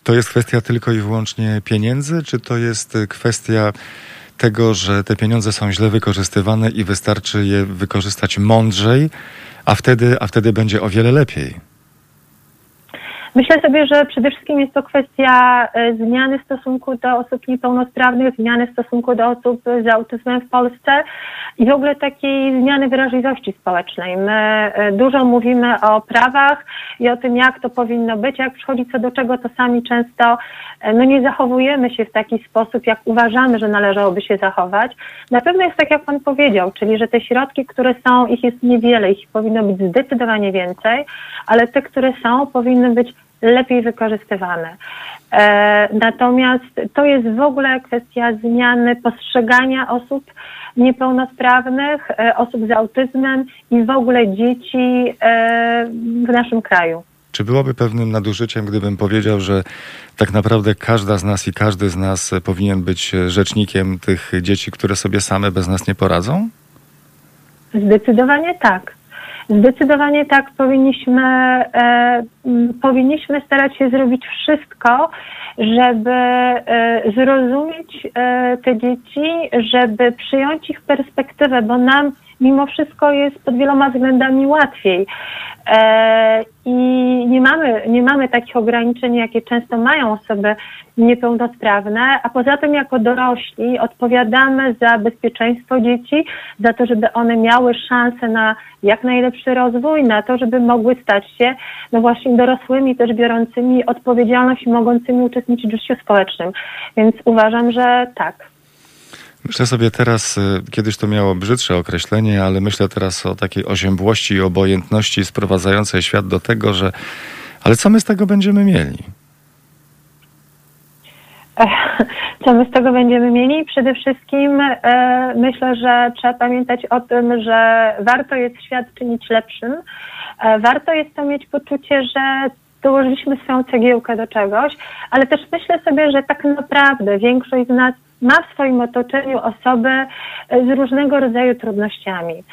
To jest kwestia tylko i wyłącznie pieniędzy, czy to jest kwestia tego, że te pieniądze są źle wykorzystywane i wystarczy je wykorzystać mądrzej, a wtedy, a wtedy będzie o wiele lepiej? Myślę sobie, że przede wszystkim jest to kwestia e, zmiany stosunku do osób niepełnosprawnych, zmiany stosunku do osób z autyzmem w Polsce i w ogóle takiej zmiany wrażliwości społecznej. My e, dużo mówimy o prawach i o tym, jak to powinno być, jak przychodzi co do czego, to sami często e, no, nie zachowujemy się w taki sposób, jak uważamy, że należałoby się zachować. Na pewno jest tak, jak Pan powiedział, czyli że te środki, które są, ich jest niewiele, ich powinno być zdecydowanie więcej, ale te, które są, powinny być lepiej wykorzystywane. E, natomiast to jest w ogóle kwestia zmiany postrzegania osób niepełnosprawnych, e, osób z autyzmem i w ogóle dzieci e, w naszym kraju. Czy byłoby pewnym nadużyciem, gdybym powiedział, że tak naprawdę każda z nas i każdy z nas powinien być rzecznikiem tych dzieci, które sobie same bez nas nie poradzą? Zdecydowanie tak. Zdecydowanie tak powinniśmy, e, powinniśmy starać się zrobić wszystko, żeby e, zrozumieć e, te dzieci, żeby przyjąć ich perspektywę, bo nam mimo wszystko jest pod wieloma względami łatwiej. E, I nie mamy, nie mamy takich ograniczeń, jakie często mają osoby niepełnosprawne, a poza tym jako dorośli odpowiadamy za bezpieczeństwo dzieci, za to, żeby one miały szansę na jak najlepszy rozwój, na to, żeby mogły stać się no właśnie dorosłymi, też biorącymi odpowiedzialność i mogącymi uczestniczyć w życiu społecznym. Więc uważam, że tak. Myślę sobie teraz, y, kiedyś to miało brzydsze określenie, ale myślę teraz o takiej oziębłości i obojętności sprowadzającej świat do tego, że ale co my z tego będziemy mieli? Co my z tego będziemy mieli? Przede wszystkim e, myślę, że trzeba pamiętać o tym, że warto jest świat czynić lepszym. E, warto jest to mieć poczucie, że dołożyliśmy swoją cegiełkę do czegoś, ale też myślę sobie, że tak naprawdę większość z nas ma w swoim otoczeniu osoby e, z różnego rodzaju trudnościami.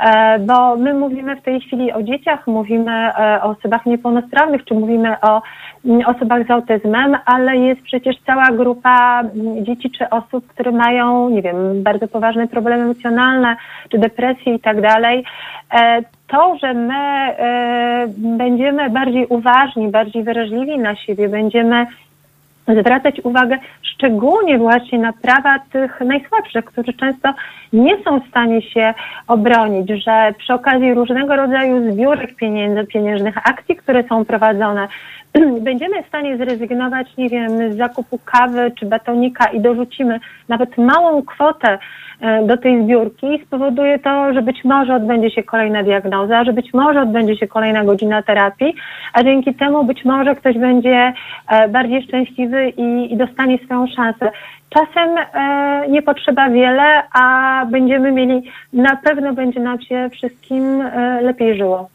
E, Bo my mówimy w tej chwili o dzieciach, mówimy e, o osobach niepełnosprawnych, czy mówimy o mm, osobach z autyzmem, ale jest przecież cała grupa mm, dzieci czy osób, które mają, nie wiem, bardzo poważne problemy emocjonalne, czy depresje i tak dalej. To, że my będziemy bardziej uważni, bardziej wrażliwi na siebie, będziemy zwracać uwagę szczególnie właśnie na prawa tych najsłabszych, którzy często nie są w stanie się obronić, że przy okazji różnego rodzaju zbiórek pieniędzy, pieniężnych akcji, które są prowadzone, będziemy w stanie zrezygnować, nie wiem, z zakupu kawy czy batonika i dorzucimy nawet małą kwotę e, do tej zbiórki, spowoduje to, że być może odbędzie się kolejna diagnoza, że być może odbędzie się kolejna godzina terapii, a dzięki temu być może ktoś będzie e, bardziej szczęśliwy i, i dostanie swoją szansę. Czasem e, nie potrzeba wiele, a będziemy mieli, na pewno będzie nam się wszystkim e, lepiej żyło.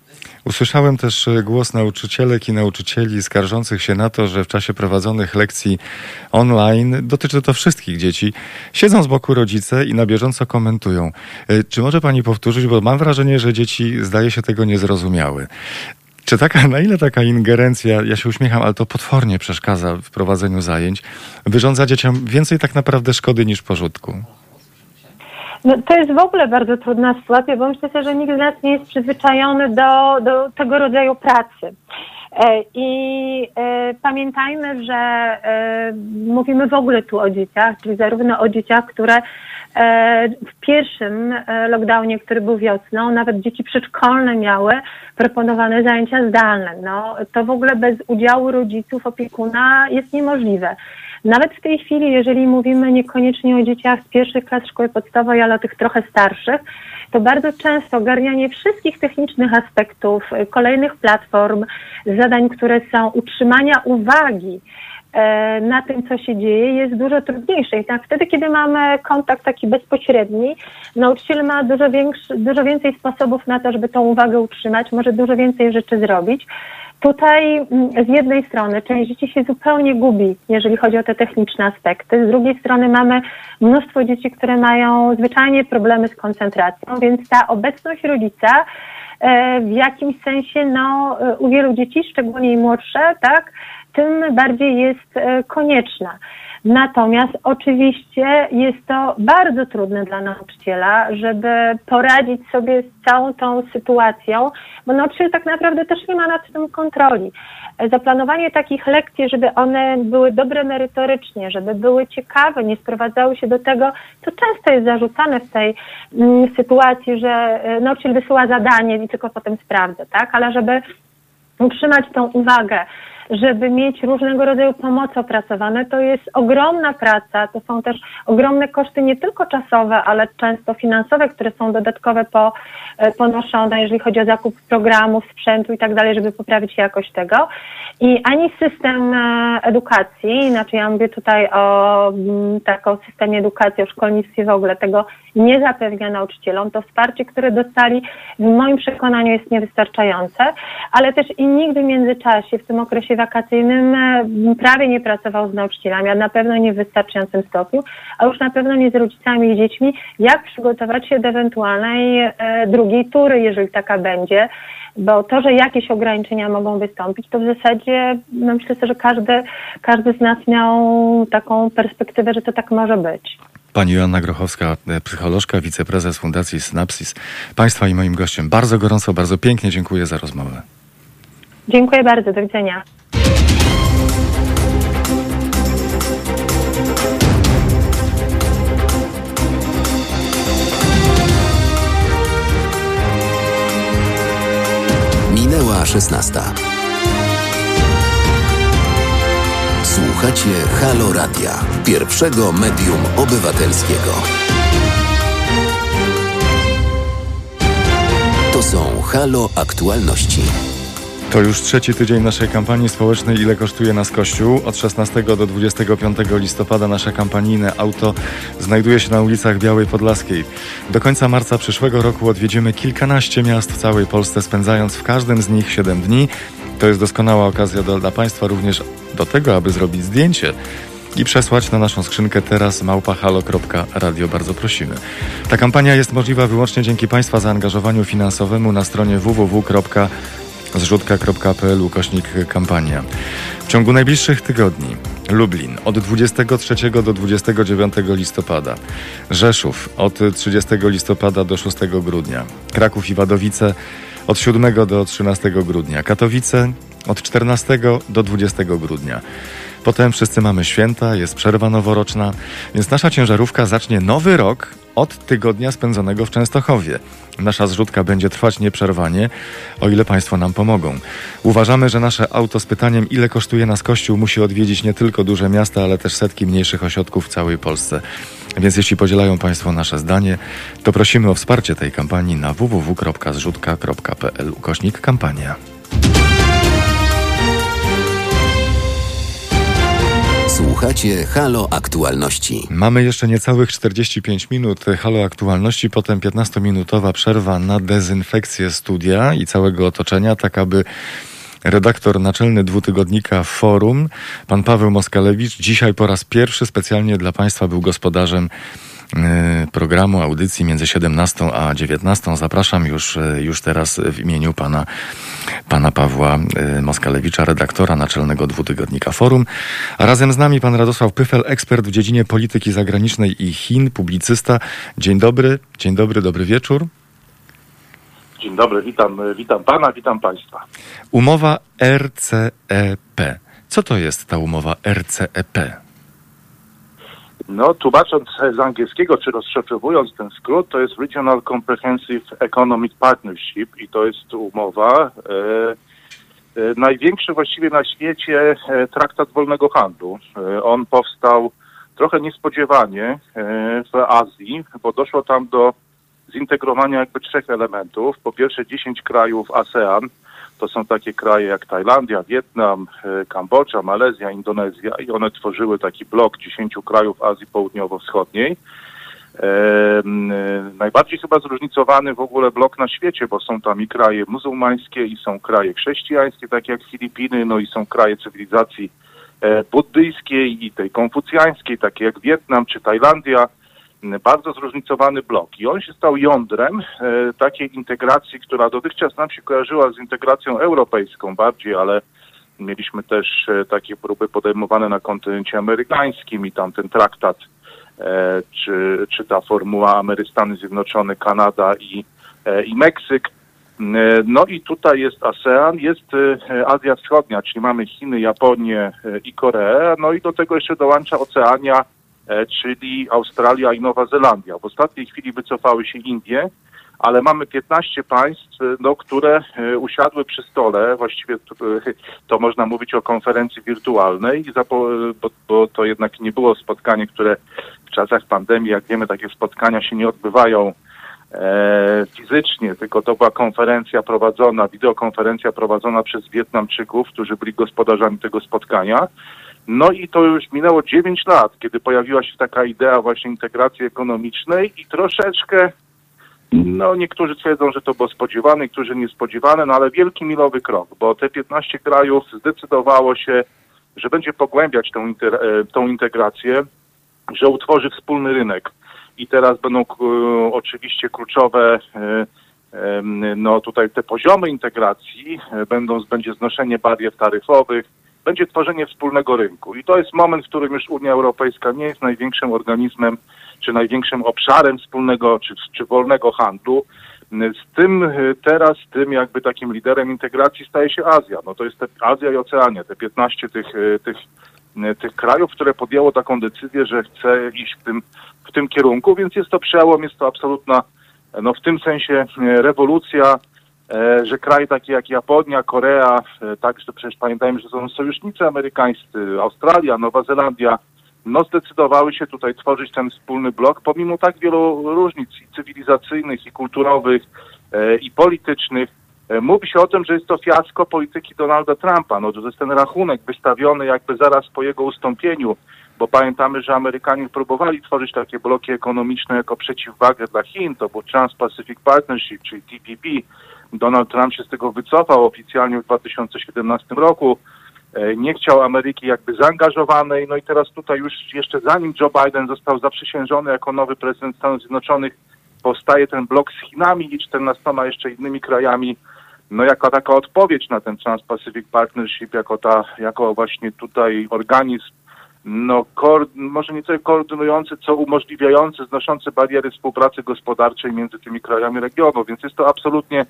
Usłyszałem też e, głos nauczycielek i nauczycieli skarżących się na to, że w czasie prowadzonych lekcji online, dotyczy to wszystkich dzieci, siedzą z boku rodzice i na bieżąco komentują. E, czy może pani powtórzyć, bo mam wrażenie, że dzieci zdaje się tego nie zrozumiały. Czy taka, na ile taka ingerencja, ja się uśmiecham, ale to potwornie przeszkadza w prowadzeniu zajęć, wyrządza dzieciom więcej tak naprawdę szkody niż pożytku? No, to jest w ogóle bardzo trudna sytuacja, bo myślę, że nikt z nas nie jest przyzwyczajony do, do tego rodzaju pracy. E, I e, pamiętajmy, że e, mówimy w ogóle tu o dzieciach, czyli zarówno o dzieciach, które w pierwszym lockdownie, który był wiosną, nawet dzieci przedszkolne miały proponowane zajęcia zdalne. No, to w ogóle bez udziału rodziców, opiekuna jest niemożliwe. Nawet w tej chwili, jeżeli mówimy niekoniecznie o dzieciach z pierwszych klas szkoły podstawowej, ale o tych trochę starszych, to bardzo często ogarnianie wszystkich technicznych aspektów, y, kolejnych platform, zadań, które są utrzymania uwagi e, na tym, co się dzieje, jest dużo trudniejsze. I tak wtedy, kiedy mamy kontakt taki bezpośredni, nauczyciel ma dużo, większy, dużo więcej sposobów na to, żeby tą uwagę utrzymać, może dużo więcej rzeczy zrobić. Tutaj mm, z jednej strony część dzieci się zupełnie gubi, jeżeli chodzi o te techniczne aspekty. Z drugiej strony mamy mnóstwo dzieci, które mają zwyczajnie problemy z koncentracją, więc ta obecność rodzica e, w jakimś sensie no, e, u wielu dzieci, szczególnie młodsze, tak, tym bardziej jest e, konieczna. Natomiast oczywiście jest to bardzo trudne dla nauczyciela, żeby poradzić sobie z całą tą sytuacją, bo nauczyciel tak naprawdę też nie ma nad tym kontroli. Zaplanowanie takich lekcji, żeby one były dobre merytorycznie, żeby były ciekawe, nie sprowadzały się do tego, co często jest zarzucane w tej mm, sytuacji, że e, nauczyciel wysyła zadanie i tylko potem sprawdza, tak? Ale żeby utrzymać tą uwagę, żeby mieć różnego rodzaju pomocy opracowane, to jest ogromna praca, to są też ogromne koszty nie tylko czasowe, ale często finansowe, które są dodatkowe po, e, ponoszone, jeżeli chodzi o zakup programów, sprzętu i tak dalej, żeby poprawić jakość tego. I ani system e, edukacji, inaczej ja mówię tutaj o takim systemie edukacji, o szkolnictwie w ogóle, tego nie zapewnia nauczycielom. To wsparcie, które dostali, w moim przekonaniu jest niewystarczające, ale też i nigdy w międzyczasie, w tym okresie wakacyjnym e, prawie nie pracował z nauczycielami, a na pewno nie w wystarczającym stopniu, a już na pewno nie z rodzicami i dziećmi, jak przygotować się do ewentualnej e, drugiej tury, jeżeli taka będzie bo to, że jakieś ograniczenia mogą wystąpić, to w zasadzie no myślę, że każdy, każdy z nas miał taką perspektywę, że to tak może być. Pani Joanna Grochowska, e, psycholożka, wiceprezes Fundacji Synapsis. Państwa i moim gościem bardzo gorąco, bardzo pięknie dziękuję za rozmowę. Dziękuję bardzo, do widzenia. Minęła 16. Słuchacie Halo Radia, pierwszego medium obywatelskiego. To są Halo Aktualności. To już trzeci tydzień naszej kampanii społecznej Ile kosztuje nas Kościół? Od 16 do 25 listopada nasze kampanijne auto znajduje się na ulicach Białej Podlaskiej. Do końca marca przyszłego roku odwiedzimy kilkanaście miast w całej Polsce, spędzając w każdym z nich 7 dni. To jest doskonała okazja do, dla Państwa również do tego, aby zrobić zdjęcie i przesłać na naszą skrzynkę teraz małpahalo.radio. Bardzo prosimy. Ta kampania jest możliwa wyłącznie dzięki Państwa zaangażowaniu finansowemu na stronie www.zrzutka.pl ukośnik kampania. W ciągu najbliższych tygodni Lublin od 23 do 29 listopada, Rzeszów od 30 listopada do 6 grudnia, Kraków i Wadowice od 7 do 13 grudnia, Katowice od 14 do 20 grudnia. Potem wszyscy mamy święta, jest przerwa noworoczna, więc nasza ciężarówka zacznie nowy rok od tygodnia spędzonego w Częstochowie. Nasza zrzutka będzie trwać nieprzerwanie, o ile Państwo nam pomogą. Uważamy, że nasze auto z pytaniem, ile kosztuje nas kościół, musi odwiedzić nie tylko duże miasta, ale też setki mniejszych ośrodków w całej Polsce. Więc jeśli podzielają Państwo nasze zdanie, to prosimy o wsparcie tej kampanii na www.zrzutka.pl ukośnik kampania. Słuchacie Halo Aktualności. Mamy jeszcze niecałych 45 minut Halo Aktualności, potem 15-minutowa przerwa na dezynfekcję studia i całego otoczenia, tak aby redaktor naczelny dwutygodnika Forum, pan Paweł Moskalewicz, dzisiaj po raz pierwszy specjalnie dla Państwa był gospodarzem programu, audycji między 17 a 19. Zapraszam już, y, już teraz w imieniu pana, pana Pawła y, Moskalewicza, redaktora naczelnego dwutygodnika Forum. A razem z nami pan Radosław Pyfel, ekspert w dziedzinie polityki zagranicznej i Chin, publicysta. Dzień dobry, dzień dobry, dobry wieczór. Dzień dobry, witam, witam pana, witam państwa. Umowa RCEP. Co to jest ta umowa RCEP? No, tłumacząc z angielskiego, czy rozszyfrowując ten skrót, to jest Regional Comprehensive Economic Partnership i to jest umowa, e, e, największy właściwie na świecie e, traktat wolnego handlu. E, on powstał trochę niespodziewanie e, w Azji, bo doszło tam do zintegrowania jakby trzech elementów. Po pierwsze 10 krajów ASEAN, to są takie kraje jak Tajlandia, Wietnam, e, Kambodża, Malezja, Indonezja i one tworzyły taki blok 10 krajów Azji Południowo-Wschodniej. E, e, najbardziej chyba zróżnicowany w ogóle blok na świecie, bo są tam i kraje muzułmańskie, i są kraje chrześcijańskie, takie jak Filipiny, no i są kraje cywilizacji e, buddyjskiej i tej konfucjańskiej, takie jak Wietnam czy Tajlandia bardzo zróżnicowany blok. I on się stał jądrem e, takiej integracji, która dotychczas nam się kojarzyła z integracją europejską bardziej, ale mieliśmy też e, takie próby podejmowane na kontynencie amerykańskim i tam ten traktat, e, czy, czy ta formuła Amery Stany Zjednoczone, Kanada i, i Meksyk. No i tutaj jest ASEAN, jest Azja Wschodnia, czyli mamy Chiny, Japonię i Koreę, no i do tego jeszcze dołącza Oceania, czyli Australia i Nowa Zelandia. W ostatniej chwili wycofały się Indie, ale mamy 15 państw, e, no, które e, usiadły przy stole, właściwie to, e, to można mówić o konferencji wirtualnej, bo, bo to jednak nie było spotkanie, które w czasach pandemii, jak wiemy, takie spotkania się nie odbywają e, fizycznie, tylko to była konferencja prowadzona, wideokonferencja prowadzona przez Wietnamczyków, którzy byli gospodarzami tego spotkania. No i to już minęło 9 lat, kiedy pojawiła się taka idea właśnie integracji ekonomicznej i troszeczkę, no niektórzy twierdzą, że to było spodziewane, niektórzy niespodziewane, no ale wielki milowy krok, bo te 15 krajów zdecydowało się, że będzie pogłębiać tą, e, tą integrację, że utworzy wspólny rynek. I teraz będą k- oczywiście kluczowe e, no tutaj te poziomy integracji, e, będą, będzie znoszenie barier taryfowych, będzie tworzenie wspólnego rynku. I to jest moment, w którym już Unia Europejska nie jest największym organizmem, czy największym obszarem wspólnego, czy, czy wolnego handlu. Z tym y, teraz, tym jakby takim liderem integracji staje się Azja. No to jest te, Azja i Oceania, te 15 tych, y, tych, y, tych krajów, które podjęło taką decyzję, że chce iść w tym, w tym kierunku, więc jest to przełom, jest to absolutna, no w tym sensie rewolucja, że kraje takie jak Japonia, Korea, e, także przecież pamiętajmy, że są sojusznicy amerykańscy, Australia, Nowa Zelandia, no zdecydowały się tutaj tworzyć ten wspólny blok, pomimo tak wielu różnic i cywilizacyjnych, i kulturowych, e, i politycznych. E, Mówi się o tym, że jest to fiasko polityki Donalda Trumpa, no, że to jest ten rachunek wystawiony jakby zaraz po jego ustąpieniu, bo pamiętamy, że Amerykanie próbowali tworzyć takie bloki ekonomiczne jako przeciwwagę dla Chin, to był Trans-Pacific Partnership, czyli TPP. Donald Trump się z tego wycofał oficjalnie w 2017 roku. E, Nie chciał Ameryki jakby zaangażowanej, no i teraz tutaj już jeszcze zanim Joe Biden został zaprzysiężony jako nowy prezydent Stanów Zjednoczonych, powstaje ten blok z Chinami i 14 jeszcze innymi krajami, no jako taka odpowiedź na ten Trans-Pacific Partnership, jako ta, jako właśnie tutaj organizm, no może nie tyle koordynujący, co umożliwiający, znoszący bariery współpracy gospodarczej między tymi krajami regionu, więc jest to absolutnie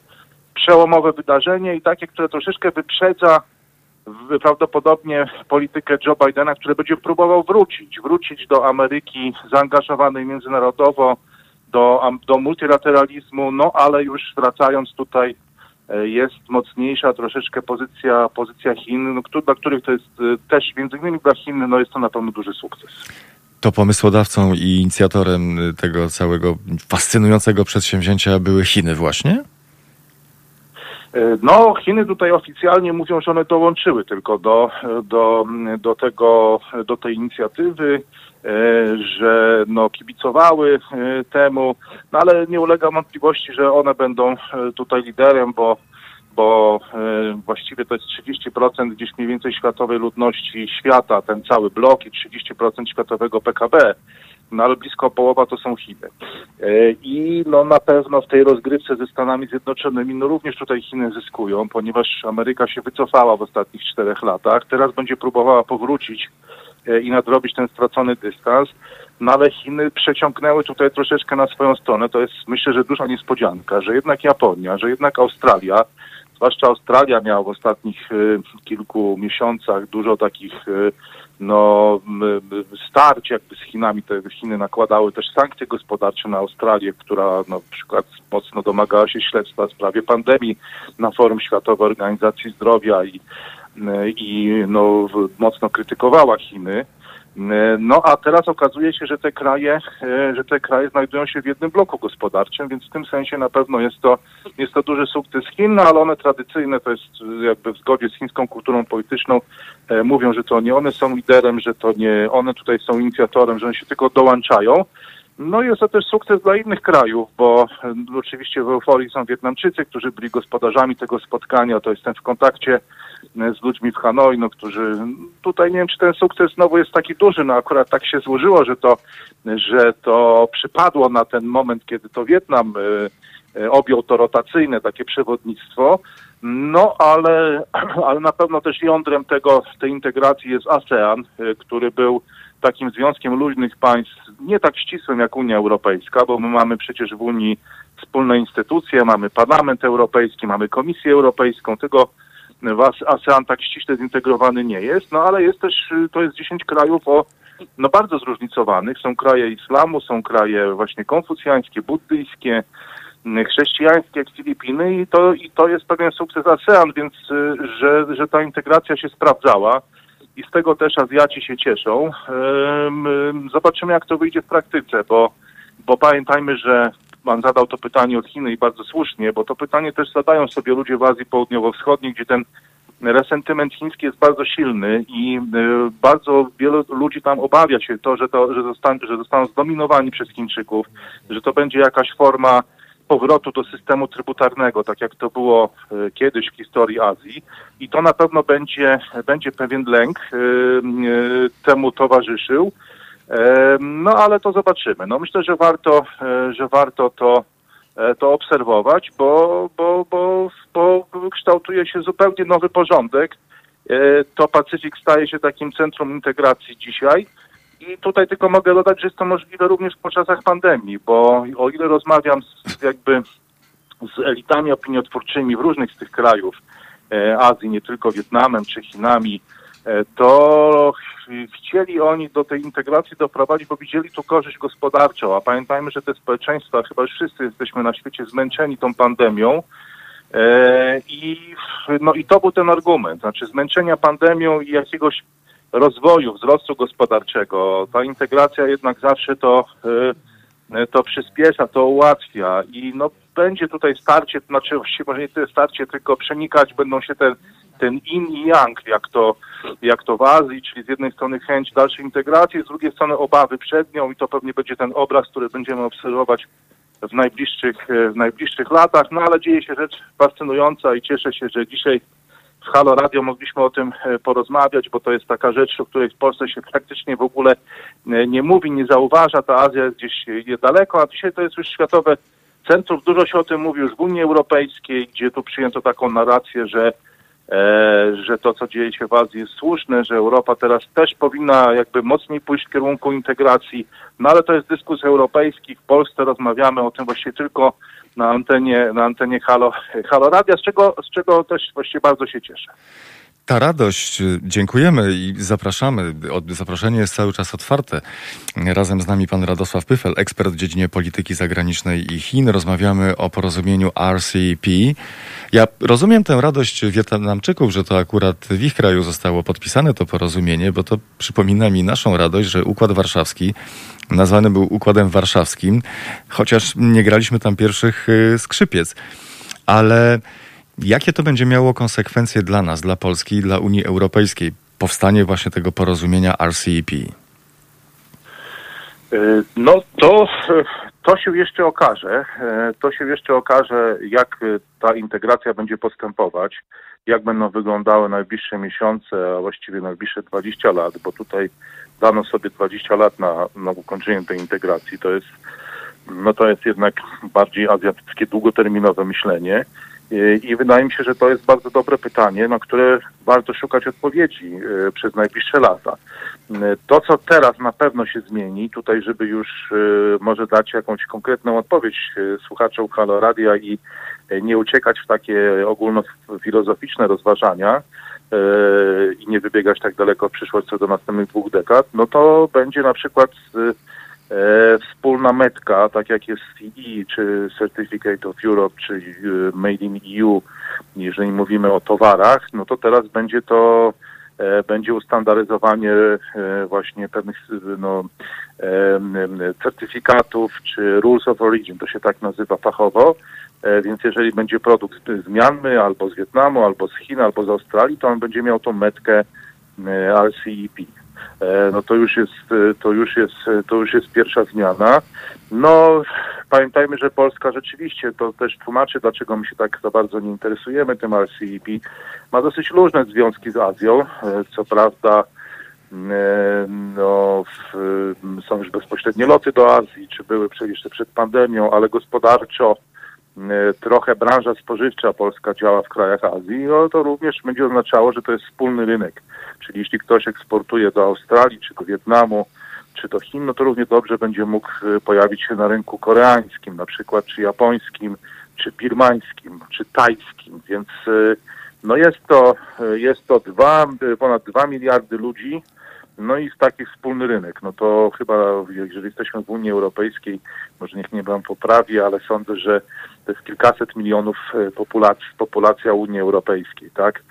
przełomowe wydarzenie i takie, które troszeczkę wyprzedza prawdopodobnie politykę Joe Bidena, który będzie próbował wrócić, wrócić do Ameryki zaangażowanej międzynarodowo, do, do multilateralizmu, no ale już wracając tutaj jest mocniejsza troszeczkę pozycja, pozycja Chin, no, dla których to jest e, też między innymi dla Chin, no jest to na pewno duży sukces. To pomysłodawcą i inicjatorem y, tego całego fascynującego przedsięwzięcia były Chiny właśnie? E, No, Chiny tutaj oficjalnie mówią, że one dołączyły tylko do, do, do, tego, do tej inicjatywy, e, że no, kibicowały e, temu, no ale nie ulega wątpliwości, że one będą tutaj liderem, bo, bo właściwie to jest 30% gdzieś mniej więcej światowej ludności świata, ten cały blok i 30% światowego PKB no ale blisko połowa to są Chiny. E, I no na pewno w tej rozgrywce ze Stanami Zjednoczonymi, no również tutaj Chiny zyskują, ponieważ Ameryka się wycofała w ostatnich czterech latach. Teraz będzie próbowała powrócić e, i nadrobić ten stracony dystans. No ale Chiny przeciągnęły tutaj troszeczkę na swoją stronę. To jest myślę, że duża niespodzianka, że jednak Japonia, że jednak Australia, zwłaszcza Australia miała w ostatnich e, kilku miesiącach dużo takich no, starć jakby z Chinami. Te Chiny nakładały też sankcje gospodarcze na Australię, która no, na przykład mocno domagała się śledztwa w sprawie pandemii na forum Światowej Organizacji Zdrowia i, i no, mocno krytykowała Chiny. No a teraz okazuje się, że te kraje, e, że te kraje znajdują się w jednym bloku gospodarczym, więc w tym sensie na pewno jest to, jest to duży sukces Chin, no ale one tradycyjne, to jest e, jakby w zgodzie z chińską kulturą polityczną, e, mówią, że to nie one są liderem, że to nie one tutaj są inicjatorem, że one się tylko dołączają. No jest to też sukces dla innych krajów, bo e, oczywiście w euforii są Wietnamczycy, którzy byli gospodarzami tego spotkania, to jestem w kontakcie e, z ludźmi w Hanoi, no, którzy tutaj nie wiem, czy ten sukces znowu jest taki duży, no akurat tak się złożyło, że to, że to przypadło na ten moment, kiedy to Wietnam e, e, objął to rotacyjne takie przewodnictwo, no ale, ale na pewno też jądrem tego, tej integracji jest ASEAN, e, który był takim związkiem luźnych państw, nie tak ścisłym jak Unia Europejska, bo my mamy przecież w Unii wspólne instytucje, mamy Parlament Europejski, mamy Komisję Europejską, tego ASEAN tak ściśle zintegrowany nie jest, no ale jest też, y, to jest 10 krajów o no bardzo zróżnicowanych. Są kraje islamu, są kraje właśnie konfucjańskie, buddyjskie, y, chrześcijańskie jak Filipiny i to, i to jest pewien sukces ASEAN, więc y, że, że ta integracja się sprawdzała i z tego też Azjaci się cieszą. Ym, ym, Zobaczymy, jak to wyjdzie w praktyce, bo, bo pamiętajmy, że Pan zadał to pytanie od Chiny i bardzo słusznie, bo to pytanie też zadają sobie ludzie w Azji Południowo-Wschodniej, gdzie ten resentyment chiński jest bardzo silny i y, bardzo wielu ludzi tam obawia się to, że, to, że, zostan, że zostaną zdominowani przez Chińczyków, że to będzie jakaś forma powrotu do systemu trybutarnego, tak jak to było y, kiedyś w historii Azji. I to na pewno będzie, będzie pewien lęk y, temu towarzyszył. No ale to zobaczymy. No myślę, że warto, e, że warto to, e, to obserwować, bo, bo, bo, bo kształtuje się zupełnie nowy porządek. E, To Pacyfik staje się takim centrum integracji dzisiaj. I tutaj tylko mogę dodać, że jest to możliwe również po czasach pandemii, bo o ile rozmawiam z, jakby z elitami opiniotwórczymi w różnych z tych krajów Azji, nie tylko Wietnamem czy Chinami, to ch- chcieli oni do tej integracji doprowadzić, bo widzieli tu korzyść gospodarczą, a pamiętajmy, że te społeczeństwa, chyba wszyscy jesteśmy na świecie zmęczeni tą pandemią, E, I, no, I to był ten argument, znaczy zmęczenia pandemią i jakiegoś rozwoju, wzrostu gospodarczego. Ta integracja jednak zawsze to, e, to przyspiesza, to ułatwia i no, będzie tutaj starcie, znaczy właściwie może nie tyle starcie, tylko przenikać będą się ten, ten in i yang, jak to, jak to w Azji, czyli z jednej strony chęć dalszej integracji, z drugiej strony obawy przed nią i to pewnie będzie ten obraz, który będziemy obserwować w najbliższych, e, w najbliższych latach, no ale dzieje się rzecz fascynująca i cieszę się, że dzisiaj w Halo Radio mogliśmy o tym e, porozmawiać, bo to jest taka rzecz, o której w Polsce się praktycznie w ogóle e, nie mówi, nie zauważa. Ta Azja jest gdzieś e, daleko, a dzisiaj to jest już światowe centrum. Dużo się o tym mówi już w Unii Europejskiej, gdzie tu przyjęto taką narrację, że że to, co dzieje się w Azji jest słuszne, że Europa teraz też powinna jakby mocniej pójść w kierunku integracji, no ale to jest dyskus europejski. W Polsce rozmawiamy o tym właściwie tylko na antenie, na antenie Halo, Halo Radia, z czego, z czego też właściwie bardzo się cieszę. Ta radość, dziękujemy i zapraszamy. Zaproszenie jest cały czas otwarte. Razem z nami pan Radosław Pyfel, ekspert w dziedzinie polityki zagranicznej i Chin. Rozmawiamy o porozumieniu RCEP. Ja rozumiem tę radość Wietnamczyków, że to akurat w ich kraju zostało podpisane to porozumienie, bo to przypomina mi naszą radość, że Układ Warszawski nazwany był Układem Warszawskim, chociaż nie graliśmy tam pierwszych y, skrzypiec. Ale Jakie to będzie miało konsekwencje dla nas, dla Polski i dla Unii Europejskiej, powstanie właśnie tego porozumienia RCEP? E, no to, to się jeszcze okaże. E, to się jeszcze okaże, jak ta integracja będzie postępować, jak będą wyglądały najbliższe miesiące, a właściwie najbliższe 20 lat, bo tutaj dano sobie 20 lat na, na ukończenie tej integracji. To jest, no to jest jednak bardziej azjatyckie, długoterminowe myślenie. I wydaje mi się, że to jest bardzo dobre pytanie, na które warto szukać odpowiedzi e, przez najbliższe lata. E, to, co teraz na pewno się zmieni, tutaj, żeby już e, może dać jakąś konkretną odpowiedź słuchaczom Halo Radia i nie uciekać w takie ogólnofilozoficzne rozważania i nie wybiegać tak daleko w przyszłość co do następnych dwóch dekad, no to będzie na przykład wspólna metka, tak jak jest CE, czy Certificate of Europe, czy e, Made in EU, jeżeli mówimy o towarach, no to teraz będzie to e, będzie ustandaryzowanie e, właśnie pewnych no, e, certyfikatów czy Rules of Origin, to się tak nazywa fachowo, e, więc jeżeli będzie produkt z Mianmy, albo z Wietnamu, albo z Chin, albo z Australii, to on będzie miał tą metkę RCEP. E, no to już jest, e, to już jest, e, to już jest pierwsza zmiana. No, pamiętajmy, że Polska rzeczywiście, to też tłumaczy, dlaczego my się tak za bardzo nie interesujemy tym RCEP, ma dosyć różne związki z Azją. Co prawda, no, są już bezpośrednie loty do Azji, czy były jeszcze przed pandemią, ale gospodarczo trochę branża spożywcza polska działa w krajach Azji, no to również będzie oznaczało, że to jest wspólny rynek. Czyli jeśli ktoś eksportuje do Australii, czy do Wietnamu, czy do Chin, no to równie dobrze będzie mógł y, pojawić się na rynku koreańskim, na przykład, czy japońskim, czy birmańskim, czy tajskim, więc y, no jest to, y, jest to dwa, ponad 2 miliardy ludzi, no i taki wspólny rynek. No to chyba, jeżeli jesteśmy w Unii Europejskiej, może niech mnie pan poprawi, ale sądzę, że to jest kilkaset milionów populacji, populacja Unii Europejskiej, tak?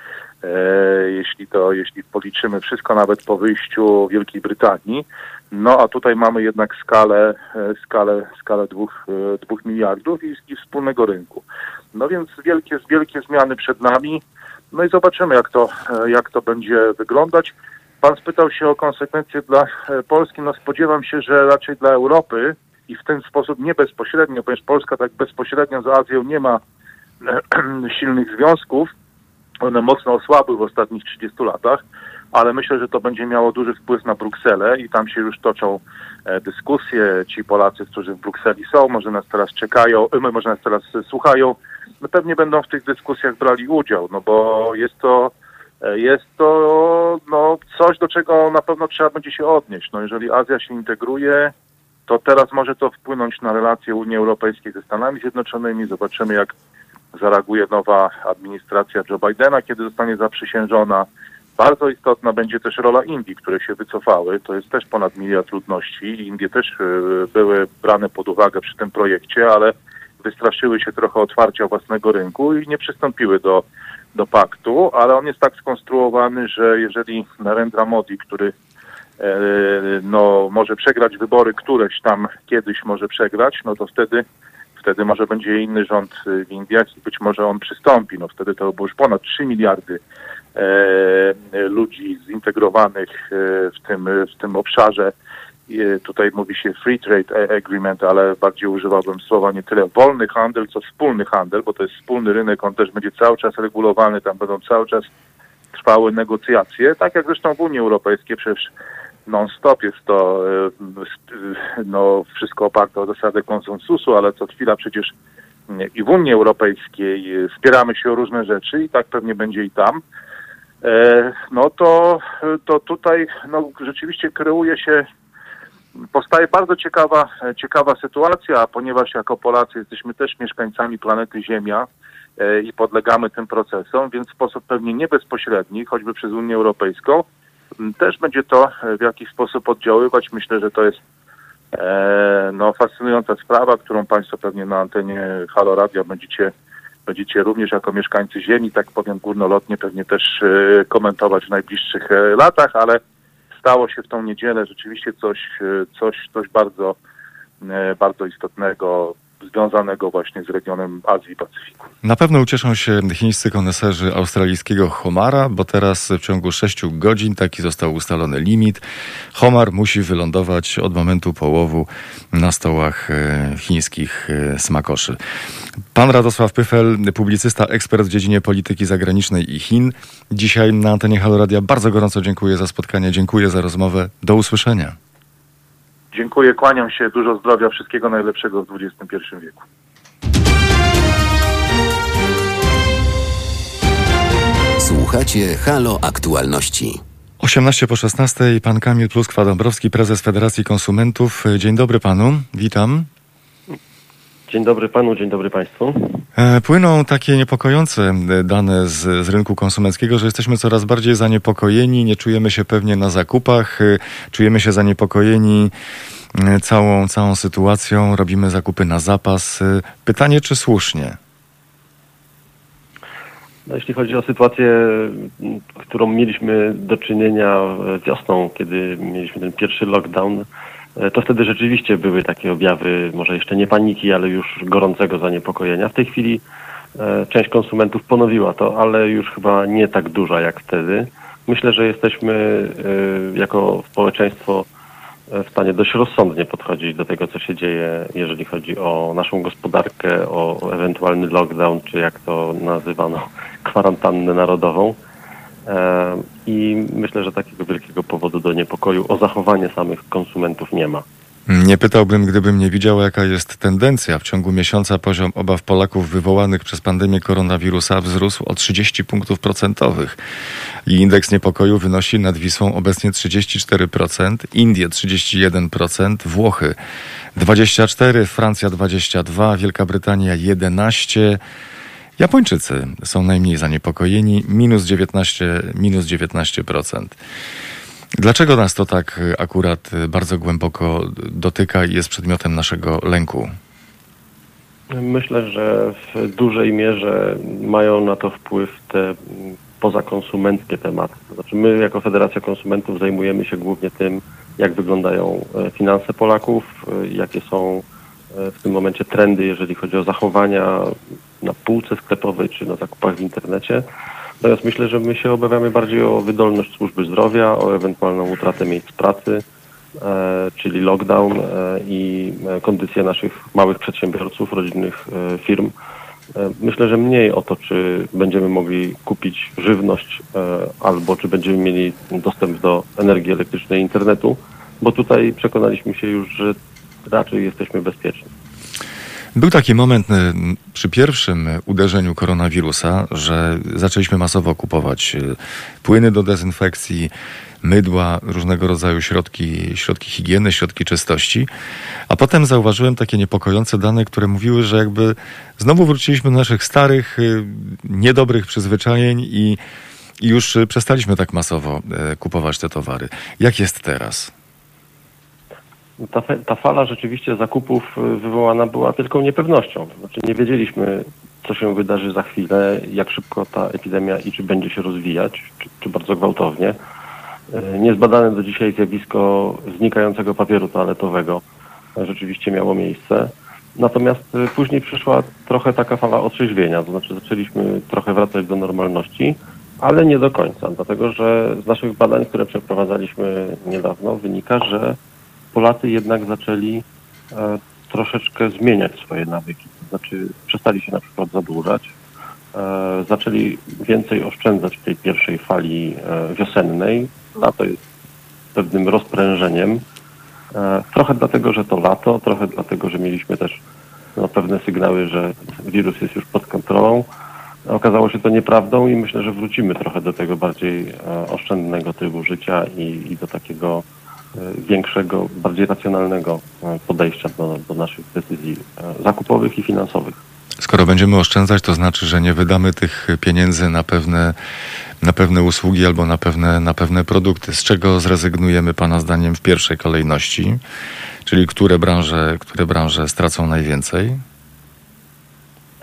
E, jeśli to, jeśli policzymy wszystko nawet po wyjściu Wielkiej Brytanii. No a tutaj mamy jednak skalę, e, skalę, skalę dwóch, e, dwóch miliardów i, i wspólnego rynku. No więc wielkie, wielkie zmiany przed nami. No i zobaczymy, jak to, jak to będzie wyglądać. Pan spytał się o konsekwencje dla Polski. No spodziewam się, że raczej dla Europy i w ten sposób nie bezpośrednio, ponieważ Polska tak bezpośrednio z Azją nie ma silnych związków, one mocno osłabły w ostatnich 30 latach, ale myślę, że to będzie miało duży wpływ na Brukselę i tam się już toczą e, dyskusje. Ci Polacy, którzy w Brukseli są, może nas teraz czekają, e, może nas teraz słuchają, no pewnie będą w tych dyskusjach brali udział, no bo jest to e, jest to no, coś, do czego na pewno trzeba będzie się odnieść. No, jeżeli Azja się integruje, to teraz może to wpłynąć na relacje Unii Europejskiej ze Stanami Zjednoczonymi. Zobaczymy, jak zareaguje nowa administracja Joe Bidena, kiedy zostanie zaprzysiężona. Bardzo istotna będzie też rola Indii, które się wycofały. To jest też ponad miliard ludności. Indie też e, były brane pod uwagę przy tym projekcie, ale wystraszyły się trochę otwarcia własnego rynku i nie przystąpiły do, do paktu, ale on jest tak skonstruowany, że jeżeli Narendra Modi, który e, no, może przegrać wybory któreś tam kiedyś może przegrać, no to wtedy wtedy może będzie inny rząd y, w Indiach i być może on przystąpi. No wtedy to było już ponad 3 miliardy e, ludzi zintegrowanych e, w, tym, w tym obszarze. Tutaj mówi się free trade agreement, ale bardziej używałbym słowa nie tyle wolny handel, co wspólny handel, bo to jest wspólny rynek, on też będzie cały czas regulowany, tam będą cały czas trwały negocjacje, tak jak zresztą w Unii Europejskiej przecież non-stop jest to e, no, wszystko oparte o zasadę konsensusu, ale co chwila przecież i w Unii Europejskiej spieramy się o różne rzeczy i tak pewnie będzie i tam. E, no to, to tutaj no, rzeczywiście kreuje się, powstaje bardzo ciekawa, ciekawa sytuacja, ponieważ jako Polacy jesteśmy też mieszkańcami planety Ziemia e, i podlegamy tym procesom, więc w sposób pewnie nie bezpośredni, choćby przez Unię Europejską, też będzie to e, w jakiś sposób oddziaływać. Myślę, że to jest e, no, fascynująca sprawa, którą Państwo pewnie na antenie Halo Radio będziecie, będziecie również jako mieszkańcy Ziemi, tak powiem górnolotnie, pewnie też e, komentować w najbliższych e, latach, ale stało się w tą niedzielę rzeczywiście coś, e, coś, coś bardzo, e, bardzo istotnego, związanego właśnie z regionem Azji i Pacyfiku. Na pewno ucieszą się chińscy koneserzy australijskiego homara, bo teraz w ciągu 6 godzin taki został ustalony limit. Homar musi wylądować od momentu połowu na stołach e, chińskich e, smakoszy. Pan Radosław Pyfel, publicysta, ekspert w dziedzinie polityki zagranicznej i Chin. Dzisiaj na antenie Halo Radia bardzo gorąco dziękuję za spotkanie, dziękuję za rozmowę. Do usłyszenia. Dziękuję, kłaniam się, dużo zdrowia, wszystkiego najlepszego w XXI wieku. Słuchacie Halo Aktualności. 18 po 16, pan Kamil Pluskwa-Dąbrowski, prezes Federacji Konsumentów. Dzień dobry panu, witam. Dzień dobry panu, dzień dobry państwu. E, Płyną takie niepokojące e, dane z, z rynku konsumenckiego, że jesteśmy coraz bardziej zaniepokojeni, nie czujemy się pewnie na zakupach, e, czujemy się zaniepokojeni całą, całą sytuacją, robimy zakupy na zapas. Pytanie, czy słusznie? No, jeśli chodzi o sytuację, którą mieliśmy do czynienia wiosną, kiedy mieliśmy ten pierwszy lockdown, to wtedy rzeczywiście były takie objawy, może jeszcze nie paniki, ale już gorącego zaniepokojenia. W tej chwili e, część konsumentów ponowiła to, ale już chyba nie tak duża jak wtedy. Myślę, że jesteśmy e, jako społeczeństwo e, w stanie dość rozsądnie podchodzić do tego, co się dzieje, jeżeli chodzi o naszą gospodarkę, o ewentualny lockdown, czy jak to nazywano, kwarantannę narodową. I myślę, że takiego wielkiego powodu do niepokoju o zachowanie samych konsumentów nie ma. Nie pytałbym, gdybym nie widział, jaka jest tendencja. W ciągu miesiąca poziom obaw Polaków wywołanych przez pandemię koronawirusa wzrósł o 30 punktów procentowych. I indeks niepokoju wynosi nad Wisłą obecnie 34%, Indie 31%, Włochy 24%, Francja 22%, Wielka Brytania 11%. Japończycy są najmniej zaniepokojeni, minus 19, minus 19%. Dlaczego nas to tak akurat bardzo głęboko dotyka i jest przedmiotem naszego lęku? Myślę, że w dużej mierze mają na to wpływ te pozakonsumenckie tematy. Znaczy my jako Federacja Konsumentów zajmujemy się głównie tym, jak wyglądają e, finanse Polaków, e, jakie są w tym momencie trendy, jeżeli chodzi o zachowania na półce sklepowej czy na zakupach w internecie. Natomiast myślę, że my się obawiamy bardziej o wydolność służby zdrowia, o ewentualną utratę miejsc pracy, e, czyli lockdown e, i e, kondycję naszych małych przedsiębiorców, rodzinnych e, firm. E, Myślę, że mniej o to, czy będziemy mogli kupić żywność e, albo czy będziemy mieli dostęp do energii elektrycznej i internetu, bo tutaj przekonaliśmy się już, że raczej jesteśmy bezpieczni. Był taki moment y, przy pierwszym uderzeniu koronawirusa, że zaczęliśmy masowo kupować y, płyny do dezynfekcji, mydła, różnego rodzaju środki, środki higieny, środki czystości. A potem zauważyłem takie niepokojące dane, które mówiły, że jakby znowu wróciliśmy do naszych starych, niedobrych przyzwyczajeń i, i już przestaliśmy tak masowo kupować te towary. Jak jest teraz? Ta, ta fala rzeczywiście zakupów y, wywołana była wielką niepewnością. Znaczy nie wiedzieliśmy, co się wydarzy za chwilę, jak szybko ta epidemia i czy będzie się rozwijać, czy, czy bardzo gwałtownie. Y, Niezbadane do dzisiaj zjawisko znikającego papieru toaletowego rzeczywiście miało miejsce. Natomiast y, później przyszła trochę taka fala otrzeźwienia, to znaczy zaczęliśmy trochę wracać do normalności, ale nie do końca, dlatego że z naszych badań, które przeprowadzaliśmy niedawno, wynika, że Polacy jednak zaczęli e, troszeczkę zmieniać swoje nawyki. To znaczy przestali się na przykład zadłużać, e, zaczęli więcej oszczędzać w tej pierwszej fali e, wiosennej. Lato jest pewnym rozprężeniem. E, trochę dlatego, że to lato, trochę dlatego, że mieliśmy też no, pewne sygnały, że wirus jest już pod kontrolą. Okazało się to nieprawdą i myślę, że wrócimy trochę do tego bardziej e, oszczędnego trybu życia i, i do takiego większego, bardziej racjonalnego e, podejścia do, do naszych decyzji e, zakupowych i finansowych. Skoro będziemy oszczędzać, to znaczy, że nie wydamy tych pieniędzy na pewne, na pewne usługi albo na pewne, na pewne produkty. Z czego zrezygnujemy Pana zdaniem w pierwszej kolejności? Czyli które branże, które branże stracą najwięcej?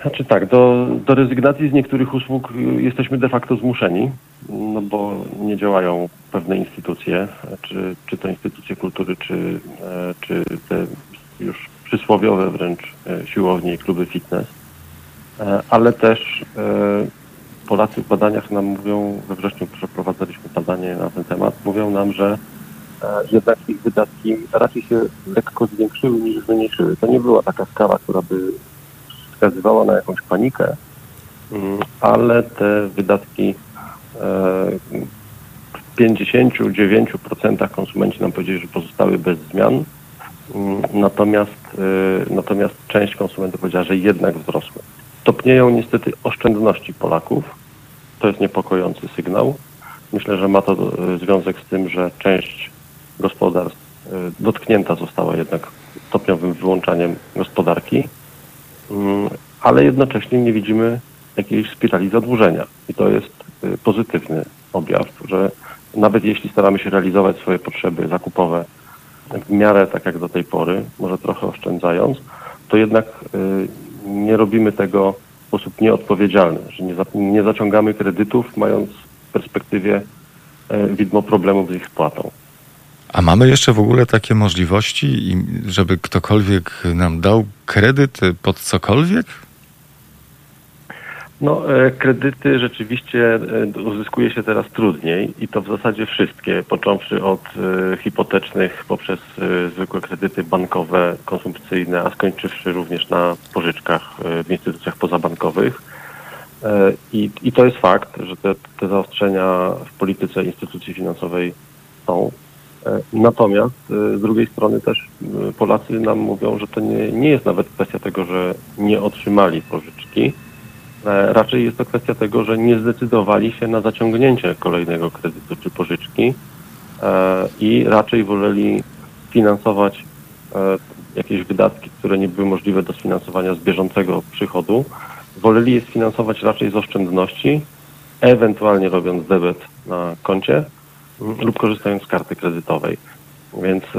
Znaczy tak, do, do rezygnacji z niektórych usług y, jesteśmy de facto zmuszeni, no bo nie działają pewne instytucje, czy, czy to instytucje kultury, czy, e, czy te już przysłowiowe wręcz e, siłownie i kluby fitness, E, ale też Polacy w badaniach nam mówią, we wrześniu przeprowadzaliśmy badanie na ten temat, mówią nam, że jednak ich wydatki raczej się lekko zwiększyły niż zmniejszyły. To nie była taka skala, która by wskazywała na jakąś panikę, mm, ale te wydatki e, w 59% konsumenci nam powiedzieli, że pozostały bez zmian, Mm, natomiast, e, natomiast część konsumentów powiedziała, że jednak wzrosły. Topnieją niestety oszczędności Polaków. To jest niepokojący sygnał. Myślę, że ma to e, związek z tym, że część gospodarstw dotknięta została jednak stopniowym wyłączaniem gospodarki, ale jednocześnie nie widzimy jakiejś spirali zadłużenia. I to jest y, pozytywny objaw, że nawet jeśli staramy się realizować swoje potrzeby zakupowe w miarę tak jak do tej pory, może trochę oszczędzając, to jednak y, nie robimy tego w sposób nieodpowiedzialny, że nie zaciągamy kredytów, mając w perspektywie y, widmo problemów z ich spłatą. A mamy jeszcze w ogóle takie możliwości, żeby ktokolwiek nam dał kredyt pod cokolwiek? No, e, kredyty rzeczywiście e, uzyskuje się teraz trudniej i to w zasadzie wszystkie, począwszy od e, hipotecznych poprzez zwykłe kredyty bankowe, konsumpcyjne, a skończywszy również na pożyczkach w instytucjach pozabankowych. I, I to jest fakt, że te, te zaostrzenia w polityce instytucji finansowej są. E, Natomiast e, z drugiej strony też e, Polacy nam mówią, że to nie, nie jest nawet kwestia tego, że nie otrzymali pożyczki, Raczej jest to kwestia tego, że nie zdecydowali się na zaciągnięcie kolejnego kredytu czy pożyczki i raczej woleli finansować jakieś wydatki, które nie były możliwe do sfinansowania z bieżącego przychodu. Woleli je sfinansować raczej z oszczędności, ewentualnie robiąc debet na koncie lub korzystając z karty kredytowej. Więc e,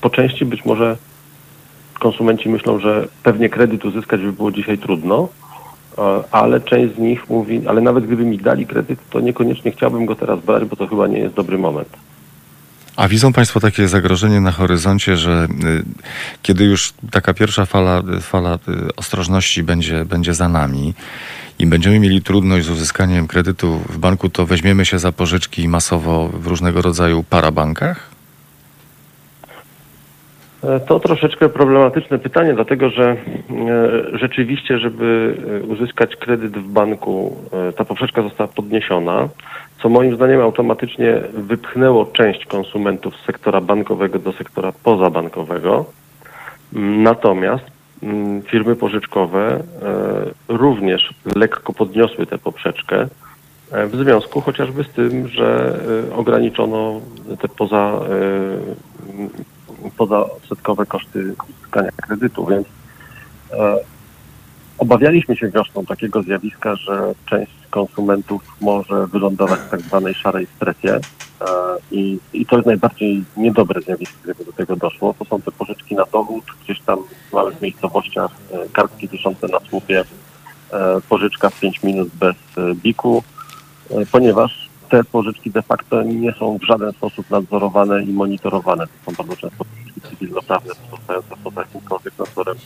po części być może konsumenci myślą, że pewnie kredyt uzyskać by było dzisiaj trudno, ale część z nich mówi, ale nawet gdyby mi dali kredyt, to niekoniecznie chciałbym go teraz brać, bo to chyba nie jest dobry moment. A widzą Państwo takie zagrożenie na horyzoncie, że y, kiedy już taka pierwsza fala, fala y, ostrożności będzie, będzie za nami i będziemy mieli trudność z uzyskaniem kredytu w banku, to weźmiemy się za pożyczki masowo w różnego rodzaju parabankach? E, To troszeczkę problematyczne pytanie, dlatego że e, rzeczywiście, żeby e, uzyskać kredyt w banku, ta poprzeczka została podniesiona, co moim zdaniem automatycznie wypchnęło część konsumentów z sektora bankowego do sektora pozabankowego. Natomiast firmy pożyczkowe e, również lekko podniosły tę poprzeczkę e, w związku chociażby z tym, że e, ograniczono te poza e, pozaodsetkowe koszty uzyskania kredytu, więc obawialiśmy się wiosną takiego zjawiska, że część konsumentów może wylądować w tak zwanej szarej strefie i, i to jest najbardziej niedobre zjawisko, gdyby do tego doszło. To są te pożyczki na dowód, gdzieś tam w małych miejscowościach, e, kartki wiszące na słupie, e, pożyczka w 5 minut bez e, biku, ponieważ te pożyczki de facto nie są w żaden sposób nadzorowane i monitorowane. To są bardzo często pożyczki cywilnoprawne pozostające poza jakimkolwiek nadzorem,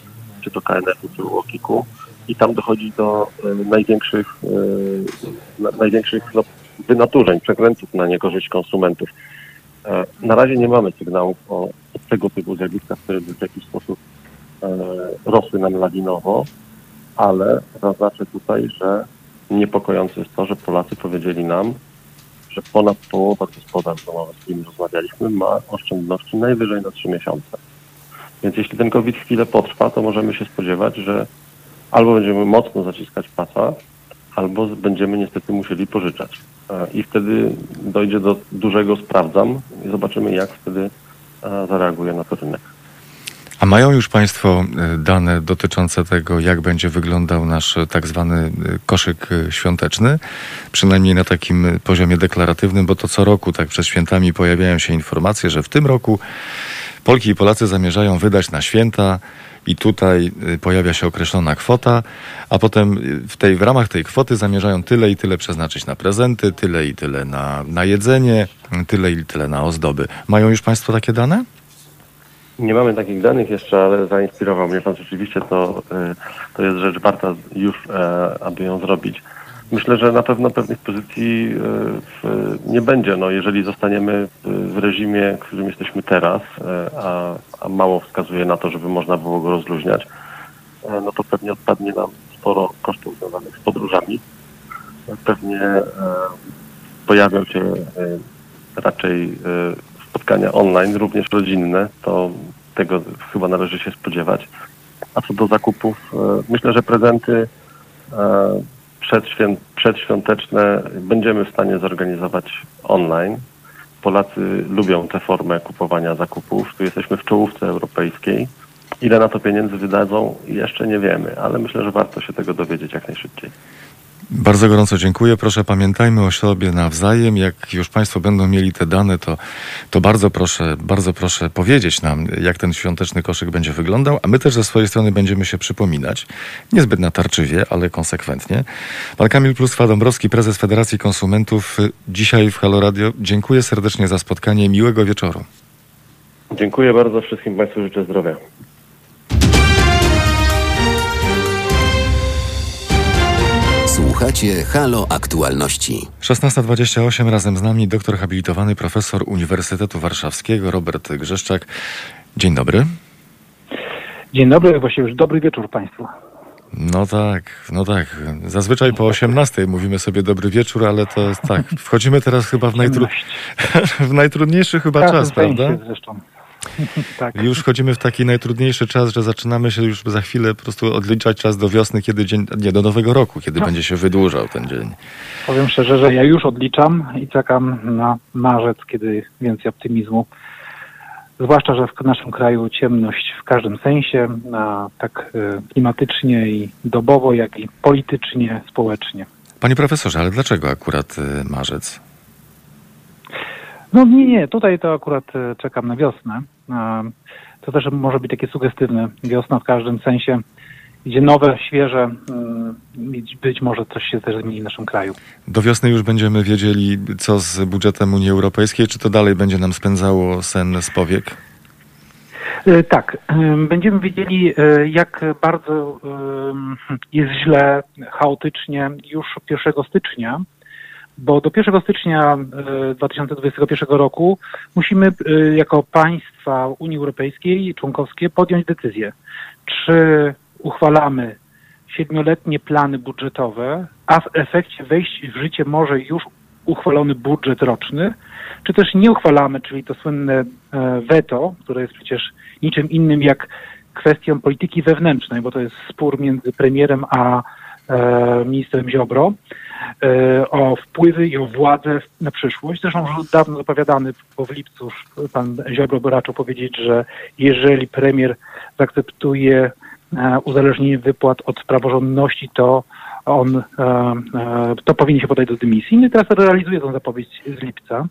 czy to KNF-u, czy UOKiK-u i tam dochodzi do największych, na, największych no, wynaturzeń, przekrętów na niekorzyść konsumentów. E, na razie nie mamy sygnałów o, tego typu zjawiskach, które by w jakiś sposób e, rosły nam lawinowo, ale zaznaczę tutaj, że niepokojące jest to, że Polacy powiedzieli nam, że ponad połowa gospodarstw domowych, z którymi rozmawialiśmy, ma oszczędności najwyżej na trzy miesiące. Więc jeśli ten COVID chwilę potrwa, to możemy się spodziewać, że albo będziemy mocno zaciskać pasa, albo będziemy niestety musieli pożyczać. E, I wtedy dojdzie do dużego sprawdzam i zobaczymy, jak wtedy e, zareaguje na to rynek. A mają już Państwo e, dane dotyczące tego, jak będzie wyglądał nasz e, tak zwany e, koszyk świąteczny? Przynajmniej na takim poziomie deklaratywnym, bo to co roku, tak przed świętami pojawiają się informacje, że w tym roku Polki i Polacy zamierzają wydać na święta i tutaj pojawia się określona kwota, a potem w, tej, w ramach tej kwoty zamierzają tyle i tyle przeznaczyć na prezenty, tyle i tyle na, na jedzenie, tyle i tyle na ozdoby. Mają już Państwo takie dane? Nie mamy takich danych jeszcze, ale zainspirował mnie Pan rzeczywiście. To, e, to jest rzecz warta już, e, aby ją zrobić. Myślę, że na pewno pewnych pozycji e, nie będzie. No, jeżeli zostaniemy w reżimie, w którym jesteśmy teraz, a, a mało wskazuje na to, żeby można było go rozluźniać, no to pewnie odpadnie nam sporo kosztów związanych z podróżami. Pewnie pojawią się raczej spotkania online, również rodzinne, to tego chyba należy się spodziewać. A co do zakupów, e, myślę, że prezenty e, przedświąteczne będziemy w stanie zorganizować online. Polacy lubią tę formę kupowania zakupów. Tu jesteśmy w czołówce europejskiej. Ile na to pieniędzy wydadzą, jeszcze nie wiemy, ale myślę, że warto się tego dowiedzieć jak najszybciej. Bardzo gorąco dziękuję. Proszę pamiętajmy o sobie nawzajem. Jak już Państwo będą mieli te dane, to, to bardzo proszę, bardzo proszę powiedzieć nam, jak ten świąteczny koszyk będzie wyglądał, a my też ze swojej strony będziemy się przypominać. Niezbyt natarczywie, ale konsekwentnie. Pan Kamil Plustwa Dąbrowski, prezes Federacji Konsumentów, dzisiaj w Halo Radio. Dziękuję serdecznie za spotkanie. Miłego wieczoru. Dziękuję bardzo wszystkim Państwu. Życzę zdrowia. Słuchacie Halo Aktualności. 16.28 razem z nami doktor habilitowany profesor Uniwersytetu Warszawskiego Robert Grzeszczak. Dzień dobry. Dzień dobry, właściwie już dobry wieczór Państwu. No tak, no tak. Zazwyczaj po 18 mówimy sobie dobry wieczór, ale to jest tak. Wchodzimy teraz chyba w, najtru... w najtrudniejszy chyba czas, prawda? Zresztą. tak. Już wchodzimy w taki najtrudniejszy czas, że zaczynamy się już za chwilę po prostu odliczać czas do wiosny, kiedy dzień, nie, do nowego roku, kiedy no. będzie się wydłużał ten dzień. Powiem szczerze, że ja już odliczam i czekam na marzec, kiedy więcej optymizmu. Zwłaszcza, że w naszym kraju ciemność w każdym sensie, tak e, klimatycznie i dobowo, jak i politycznie, społecznie. Panie profesorze, ale dlaczego akurat e, marzec? No nie, nie, tutaj to akurat e, czekam na wiosnę. To też może być takie sugestywne. Wiosna w każdym sensie idzie nowe, świeże, mm, być może coś się też zmieni w naszym kraju. Do wiosny już będziemy wiedzieli, co z budżetem Unii Europejskiej, czy to dalej będzie nam spędzało sen z powiek? E, tak, będziemy wiedzieli, e, jak bardzo jest źle, chaotycznie już 1 stycznia bo do 1 stycznia 2021 e, roku musimy e, jako państwa Unii Europejskiej członkowskie podjąć decyzję, czy uchwalamy siedmioletnie plany budżetowe, a w efekcie wejść w życie może już uchwalony budżet roczny, czy też nie uchwalamy, czyli to słynne e, weto, które jest przecież niczym innym jak kwestią polityki wewnętrznej, bo to jest spór między premierem a ministrem Ziobro, o wpływy i o władzę na przyszłość. Zresztą już dawno zapowiadany, bo w lipcu pan Ziobro raczył powiedzieć, że jeżeli premier zaakceptuje e, uzależnienie wypłat od praworządności, to on e, to powinien się podać do dymisji. No teraz realizuje tę zapowiedź z lipca.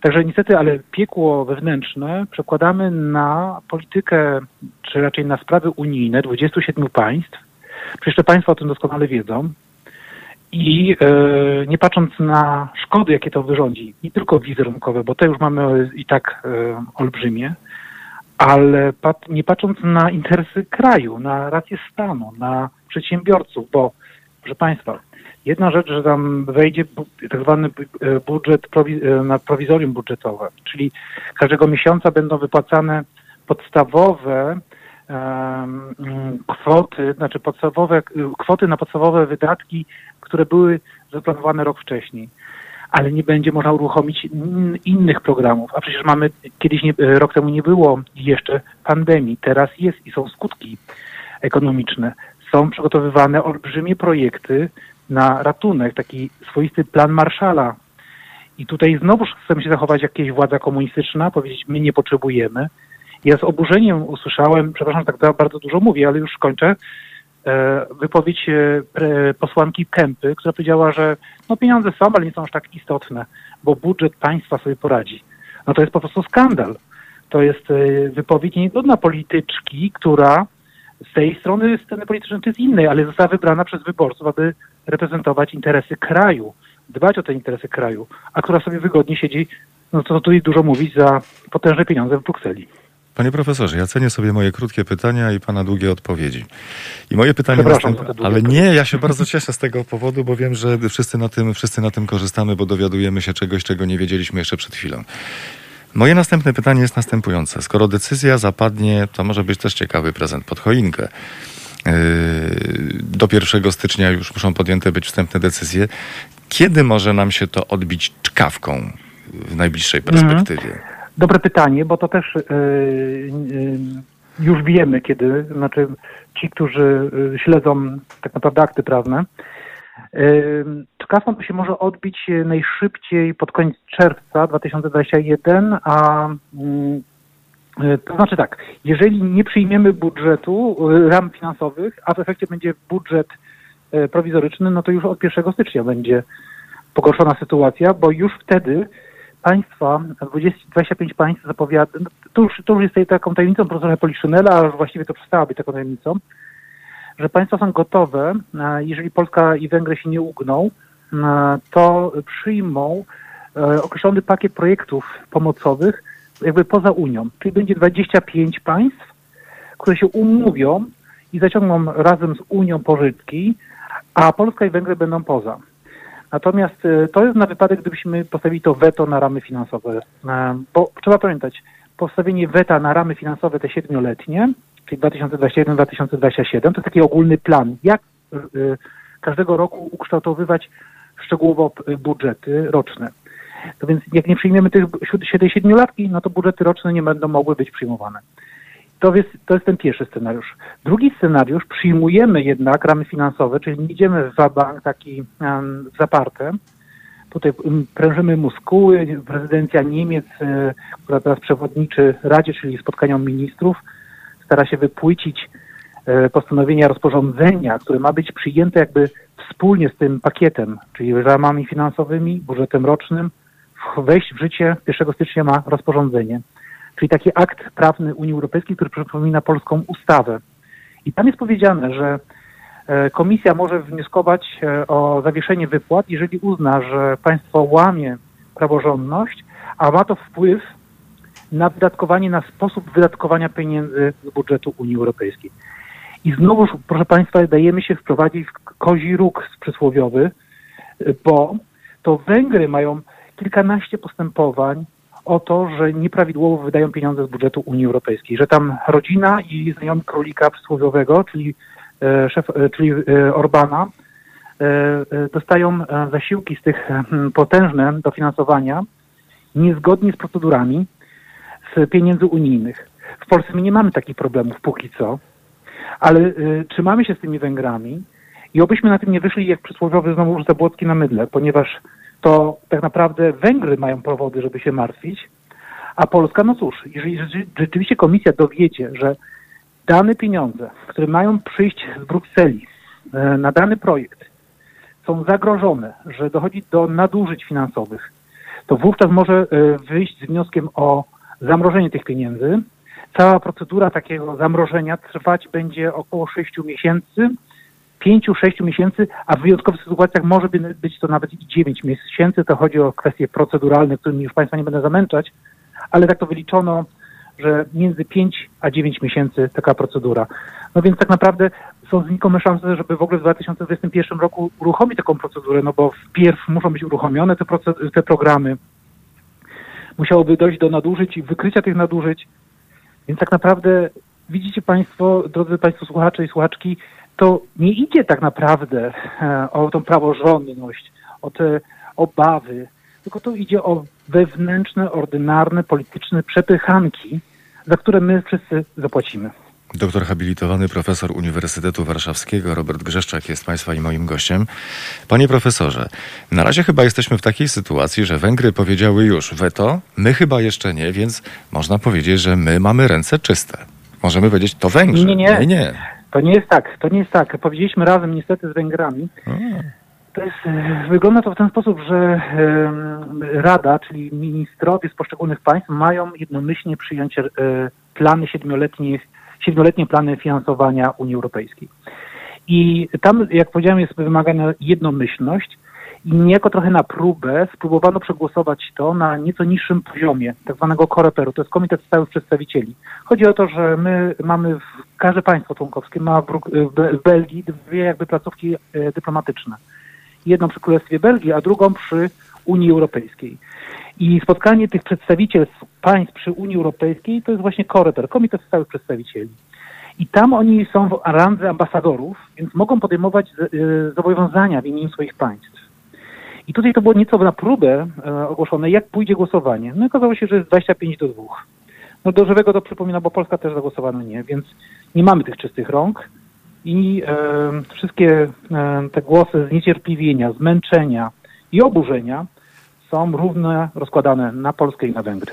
Także niestety, ale piekło wewnętrzne przekładamy na politykę, czy raczej na sprawy unijne 27 państw. Przecież te państwa o tym doskonale wiedzą. I e, nie patrząc na szkody, jakie to wyrządzi, nie tylko wizerunkowe, bo te już mamy i tak e, olbrzymie, ale pat, nie patrząc na interesy kraju, na rację stanu, na przedsiębiorców, bo proszę Państwa, jedna rzecz, że tam wejdzie tak zwany e, budżet e, na prowizorium budżetowe, czyli każdego miesiąca będą wypłacane podstawowe kwoty, znaczy podstawowe, kwoty na podstawowe wydatki, które były zaplanowane rok wcześniej. Ale nie będzie można uruchomić innych programów. A przecież mamy, kiedyś nie, rok temu nie było jeszcze pandemii, teraz jest i są skutki ekonomiczne. Są przygotowywane olbrzymie projekty na ratunek, taki swoisty plan Marszala. I tutaj znowu chcemy się zachować jak jakieś władza komunistyczna, powiedzieć my nie potrzebujemy, Ja z oburzeniem usłyszałem, przepraszam, tak bardzo dużo mówię, ale już kończę, e, wypowiedź e, posłanki Kępy, która powiedziała, że no pieniądze są, ale nie są aż tak istotne, bo budżet państwa sobie poradzi. No to jest po prostu skandal. To jest e, wypowiedź niegodna polityczki, która z tej strony sceny politycznej to jest innej, ale została wybrana przez wyborców, aby reprezentować interesy kraju, dbać o te interesy kraju, a która sobie wygodnie siedzi, no to tu dużo mówić, za potężne pieniądze w Brukseli. Panie profesorze, ja cenię sobie moje krótkie pytania i pana długie odpowiedzi. I moje pytanie następne. Ale nie, ja się bardzo cieszę z tego powodu, bo wiem, że wszyscy na, tym, wszyscy na tym korzystamy, bo dowiadujemy się czegoś, czego nie wiedzieliśmy jeszcze przed chwilą. Moje następne pytanie jest następujące. Skoro decyzja zapadnie, to może być też ciekawy prezent pod choinkę. Yy, do 1 stycznia już muszą podjęte być wstępne decyzje. Kiedy może nam się to odbić czkawką w najbliższej mhm. perspektywie? Dobre pytanie, bo to też yy, yy, już wiemy, kiedy, znaczy ci, którzy yy, śledzą tak naprawdę akty prawne, Czkawką to się może odbić najszybciej pod koniec czerwca 2021, a mm, to znaczy tak, jeżeli nie przyjmiemy budżetu, ram finansowych, a w efekcie będzie budżet prowizoryczny, no to już od 1 stycznia będzie pogorszona sytuacja, bo już wtedy państwa, 20, 25 państw zapowiada, to już, to już jest taką tajemnicą profesora Poliszynela, a właściwie to przestała być taką tajemnicą, że państwa są gotowe, e, jeżeli Polska i Węgry się nie ugną, e, to przyjmą e, określony pakiet projektów pomocowych jakby poza Unią. Czyli będzie 25 państw, które się umówią i zaciągną razem z Unią pożyczki, a Polska i Węgry będą poza. Natomiast y, to jest na wypadek, gdybyśmy postawili to weto na ramy finansowe. E, bo trzeba pamiętać, postawienie weta na ramy finansowe te siedmioletnie, czyli 2021-2027, to jest taki ogólny plan, jak y, y, każdego roku ukształtowywać szczegółowo budżety roczne. To więc jak nie przyjmiemy tych siedmiolatki, no to budżety roczne nie będą mogły być przyjmowane. To jest, to jest ten pierwszy scenariusz. Drugi scenariusz, przyjmujemy jednak ramy finansowe, czyli nie idziemy w bank taki um, zaparte. Tutaj prężymy muskuły. Prezydencja Niemiec, e, która teraz przewodniczy Radzie, czyli spotkaniom ministrów, stara się wypłycić e, postanowienia rozporządzenia, które ma być przyjęte jakby wspólnie z tym pakietem, czyli ramami finansowymi, budżetem rocznym. Wejść w życie 1 stycznia ma rozporządzenie czyli taki akt prawny Unii Europejskiej, który przypomina polską ustawę. I tam jest powiedziane, że e, Komisja może wnioskować e, o zawieszenie wypłat, jeżeli uzna, że państwo łamie praworządność, a ma to wpływ na wydatkowanie, na sposób wydatkowania pieniędzy z budżetu Unii Europejskiej. I znowuż, proszę Państwa, dajemy się wprowadzić w kozi róg przysłowiowy, bo to Węgry mają kilkanaście postępowań o to, że nieprawidłowo wydają pieniądze z budżetu Unii Europejskiej, że tam rodzina i znajomi królika przysłowiowego, czyli, e, szef, e, czyli e, Orbana, dostają zasiłki z tych potężne dofinansowania niezgodnie z procedurami z pieniędzy unijnych. W Polsce my nie mamy takich problemów póki co, ale trzymamy się z tymi Węgrami i obyśmy na tym nie wyszli jak przysłowiowy znowu Zabłocki na mydle, ponieważ to tak naprawdę Węgry mają powody, żeby się martwić, a Polska, no cóż, jeżeli rzeczywiście komisja dowiedzie, że dane pieniądze, które mają przyjść z Brukseli e, na dany projekt, są zagrożone, że dochodzi do nadużyć finansowych, to wówczas może e, wyjść z wnioskiem o zamrożenie tych pieniędzy. Cała procedura takiego zamrożenia trwać będzie około 6 miesięcy, pięciu, sześciu miesięcy, a w wyjątkowych sytuacjach może być to nawet i dziewięć miesięcy. To chodzi o kwestie proceduralne, którymi już Państwa nie będę zamęczać, ale tak to wyliczono, że między pięć a dziewięć miesięcy taka procedura. No więc tak naprawdę są znikome szanse, żeby w ogóle w 2021 roku uruchomić taką procedurę, no bo wpierw muszą być uruchomione te, te programy. Musiałoby dojść do nadużyć i wykrycia tych nadużyć. Więc tak naprawdę widzicie Państwo, drodzy Państwo słuchacze i słuchaczki, to nie idzie tak naprawdę e, o tą praworządność, o te obawy, tylko to idzie o wewnętrzne, ordynarne, polityczne przepychanki, za które my wszyscy zapłacimy. Doktor habilitowany profesor Uniwersytetu Warszawskiego Robert Grzeszczak jest Państwa i moim gościem. Panie profesorze, na razie chyba jesteśmy w takiej sytuacji, że Węgry powiedziały już weto, my chyba jeszcze nie, więc można powiedzieć, że my mamy ręce czyste. Możemy powiedzieć, to Węgrzy. Nie, nie. nie. nie. To nie jest tak, to nie jest tak. Powiedzieliśmy razem niestety z Węgrami. To jest, e, wygląda to w ten sposób, że Rada, czyli ministrowie z poszczególnych państw mają jednomyślnie przyjąć e, plany siedmioletnie, siedmioletnie plany finansowania Unii Europejskiej. I tam, jak powiedziałem, jest wymagana jednomyślność i niejako trochę na próbę spróbowano przegłosować to na nieco niższym poziomie, tak zwanego koreperu, to jest Komitet Stałych Przedstawicieli. Chodzi o to, że my mamy, w, każde państwo członkowskie ma w, Belgii dwie jakby placówki e, dyplomatyczne. Jedną przy Królestwie Belgii, a drugą przy Unii Europejskiej. I spotkanie tych przedstawicielstw państw przy Unii Europejskiej to jest właśnie koreper, Komitet Stałych Przedstawicieli. I tam oni są w randze ambasadorów, więc mogą podejmować e, zobowiązania w imieniu swoich państw. I tutaj to było nieco na próbę e, ogłoszone, jak pójdzie głosowanie. No i okazało się, że jest 25 do 2. No do żywego to przypomina, bo Polska też zagłosowano nie, więc nie mamy tych czystych rąk. I e, wszystkie e, te głosy zniecierpliwienia, zmęczenia i oburzenia są równo rozkładane na Polskę i na Węgry.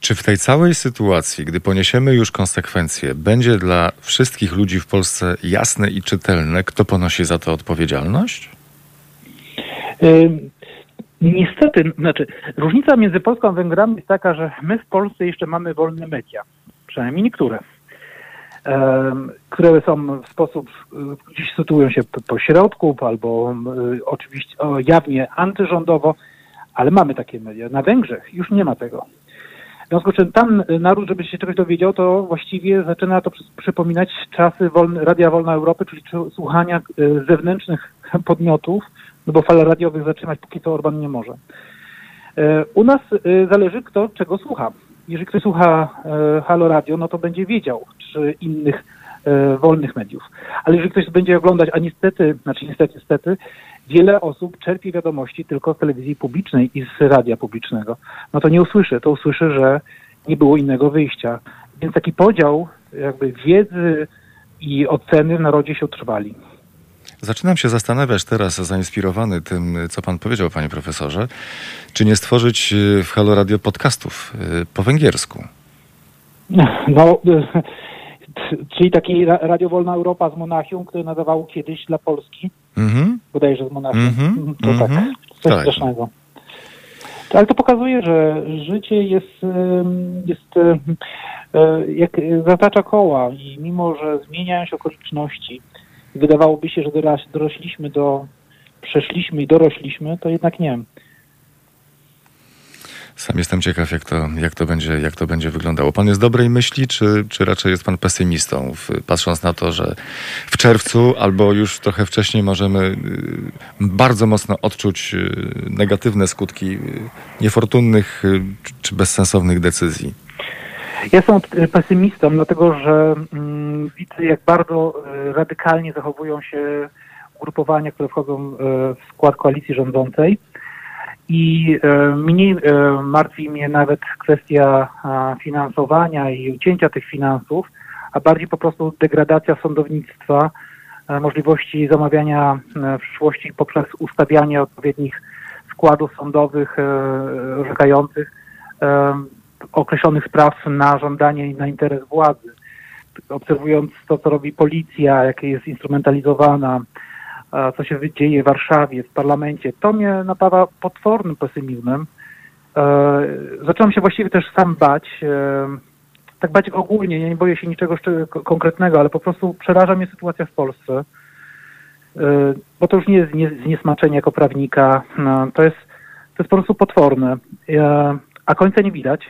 Czy w tej całej sytuacji, gdy poniesiemy już konsekwencje, będzie dla wszystkich ludzi w Polsce jasne i czytelne, kto ponosi za to odpowiedzialność? Niestety, znaczy, różnica między Polską a Węgrami jest taka, że my w Polsce jeszcze mamy wolne media, przynajmniej niektóre, które są w sposób, y, gdzieś sytuują się po- środku albo y, oczywiście jawnie antyrządowo, ale mamy takie media. Na Węgrzech już nie ma tego. W związku z czym tam y, naród, żeby się czegoś dowiedział, to właściwie zaczyna to przy- przypominać czasy wolne, Radia Wolna Europy, czyli czy- słuchania zewnętrznych podmiotów, no bo fal radiowych zatrzymać póki co Orban nie może. E, U nas e, zależy kto czego słucha. Jeżeli ktoś słucha e, Halo Radio, no to będzie wiedział, czy innych wolnych mediów. Ale jeżeli ktoś będzie oglądać, a niestety, znaczy niestety, niestety, wiele osób czerpie wiadomości tylko z telewizji publicznej i z radia publicznego, no to nie usłyszy. To usłyszy, że nie było innego wyjścia. Więc taki podział jakby wiedzy i oceny w narodzie się utrwali. Zaczynam się zastanawiać teraz, zainspirowany tym, co pan powiedział, panie profesorze, czy nie stworzyć y, w Halo Radio podcastów y, po węgiersku. No, czyli taki ra- Radio Wolna Europa z Monachium, które nadawało kiedyś dla Polski, Mhm. bodajże z Monachium. Mhm, To tak, mhm. coś Tak. strasznego. Ale to pokazuje, że życie jest, jest jak zatacza koła i mimo, że zmieniają się okoliczności, wydawałoby się, że dorośliśmy do, przeszliśmy i dorośliśmy, to jednak nie. Sam jestem ciekaw, jak to, jak to, będzie, jak to będzie wyglądało. Pan jest dobrej myśli, czy, czy raczej jest pan pesymistą, patrząc na to, że w czerwcu albo już trochę wcześniej możemy y, bardzo mocno odczuć y, negatywne skutki y, niefortunnych czy bezsensownych decyzji? Ja jestem pesymistą, dlatego że mm, widzę, jak bardzo e, radykalnie zachowują się ugrupowania, które wchodzą e, w skład koalicji rządzącej. I e, mniej martwi mnie nawet kwestia finansowania i ucięcia tych finansów, a bardziej po prostu degradacja sądownictwa, możliwości zamawiania w przyszłości poprzez ustawianie odpowiednich składów sądowych orzekających określonych spraw na żądanie i na interes władzy. Obserwując to, co robi policja, jak jest instrumentalizowana, co się dzieje w Warszawie, w parlamencie, to mnie napawa potwornym pesymizmem. E, zacząłem się właściwie też sam bać, e, tak bać ogólnie, ja nie boję się niczego konkretnego, ale po prostu przeraża mnie sytuacja w Polsce. E, bo to już nie jest nie, zniesmaczenie jako prawnika, no, to jest to jest po prostu potworne, a końca nie widać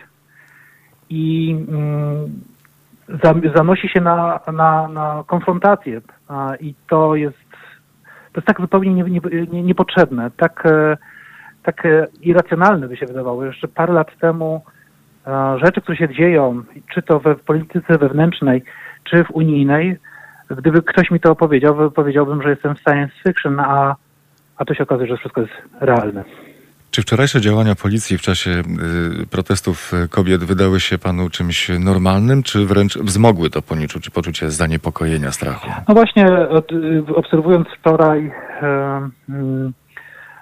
i mm, za, zanosi się na, na, na konfrontację i to jest to jest tak zupełnie nie, nie, nie, niepotrzebne, tak, e, tak e, irracjonalne by się wydawało. Jeszcze parę lat temu e, rzeczy, które się dzieją, czy to w polityce wewnętrznej, czy w unijnej, gdyby ktoś mi to opowiedział, powiedziałbym, że jestem w science fiction, a, a to się okazuje, że wszystko jest realne. Czy wczorajsze działania policji w czasie y, protestów y, kobiet wydały się panu czymś normalnym, czy wręcz wzmogły to poczucie, czy poczucie zaniepokojenia, strachu? No właśnie, y, obserwując wczoraj mm,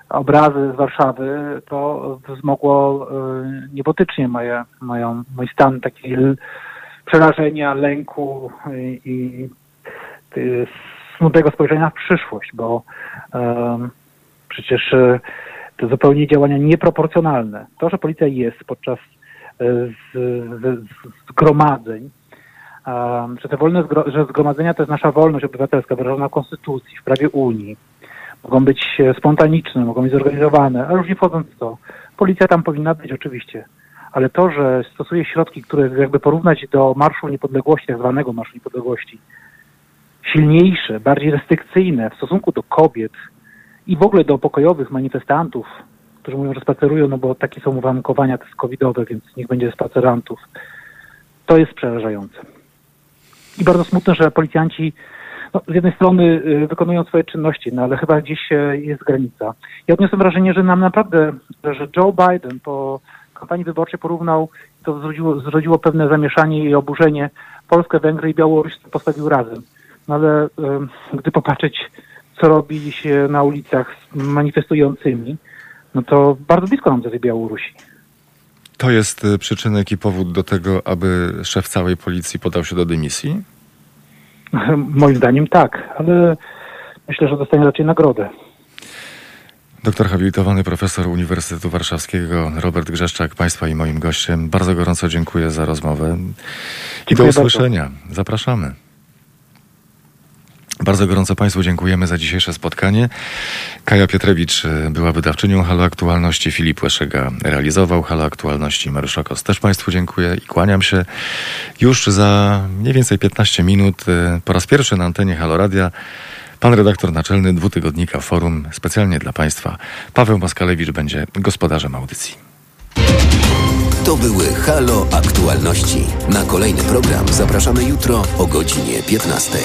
obrazy z Warszawy, to wzmogło niebotycznie moje, moją, mój stan takiego l- przerażenia, lęku i, smutnego spojrzenia w przyszłość, bo przecież to zupełnie działania nieproporcjonalne. To, że policja jest podczas e, zgromadzeń, że te wolne że zgromadzenia to jest nasza wolność obywatelska wyrażona w Konstytucji, w prawie Unii. Mogą być e, spontaniczne, mogą być zorganizowane, a już nie wchodząc w to. Policja tam powinna być oczywiście. Ale to, że stosuje środki, które jakby porównać do Marszu Niepodległości, tak zwanego Marszu Niepodległości, silniejsze, bardziej restrykcyjne w stosunku do kobiet i w ogóle do pokojowych manifestantów, którzy mówią, że spacerują, no bo takie są uwarunkowania te covidowe, więc niech będzie spacerantów. To jest przerażające. I bardzo smutne, że policjanci no, z jednej strony y, wykonują swoje czynności, no ale chyba gdzieś e, jest granica. Ja odniosłem wrażenie, że nam naprawdę, że Joe Biden po kampanii wyborczej porównał, to zrodziło, zrodziło pewne zamieszanie i oburzenie Polskę, Węgry i Białoruś postawił razem. No ale y, gdy popatrzeć, co robi się na ulicach z manifestującymi, no to bardzo blisko nam do tej Białorusi. To jest y, przyczynek i powód do tego, aby szef całej policji podał się do dymisji? Moim zdaniem tak, ale myślę, że dostanie raczej nagrodę. Doktor habilitowany profesor Uniwersytetu Warszawskiego Robert Grzeszczak, Państwa i moim gościem. Bardzo gorąco dziękuję za rozmowę i do Dziękuję usłyszenia. Zapraszamy. Bardzo gorąco Państwu dziękujemy za dzisiejsze spotkanie. Kaja Pietrewicz y, była wydawczynią Halo Aktualności, Filip Łeszega realizował Halo Aktualności, Mariusza Kos też Państwu dziękuję i kłaniam się. Już za mniej więcej 15 minut y, po raz pierwszy na antenie Halo Radia pan redaktor naczelny dwutygodnika Forum specjalnie dla Państwa Paweł Maskalewicz będzie gospodarzem audycji. To były Halo Aktualności. Na kolejny program zapraszamy jutro o godzinie 15.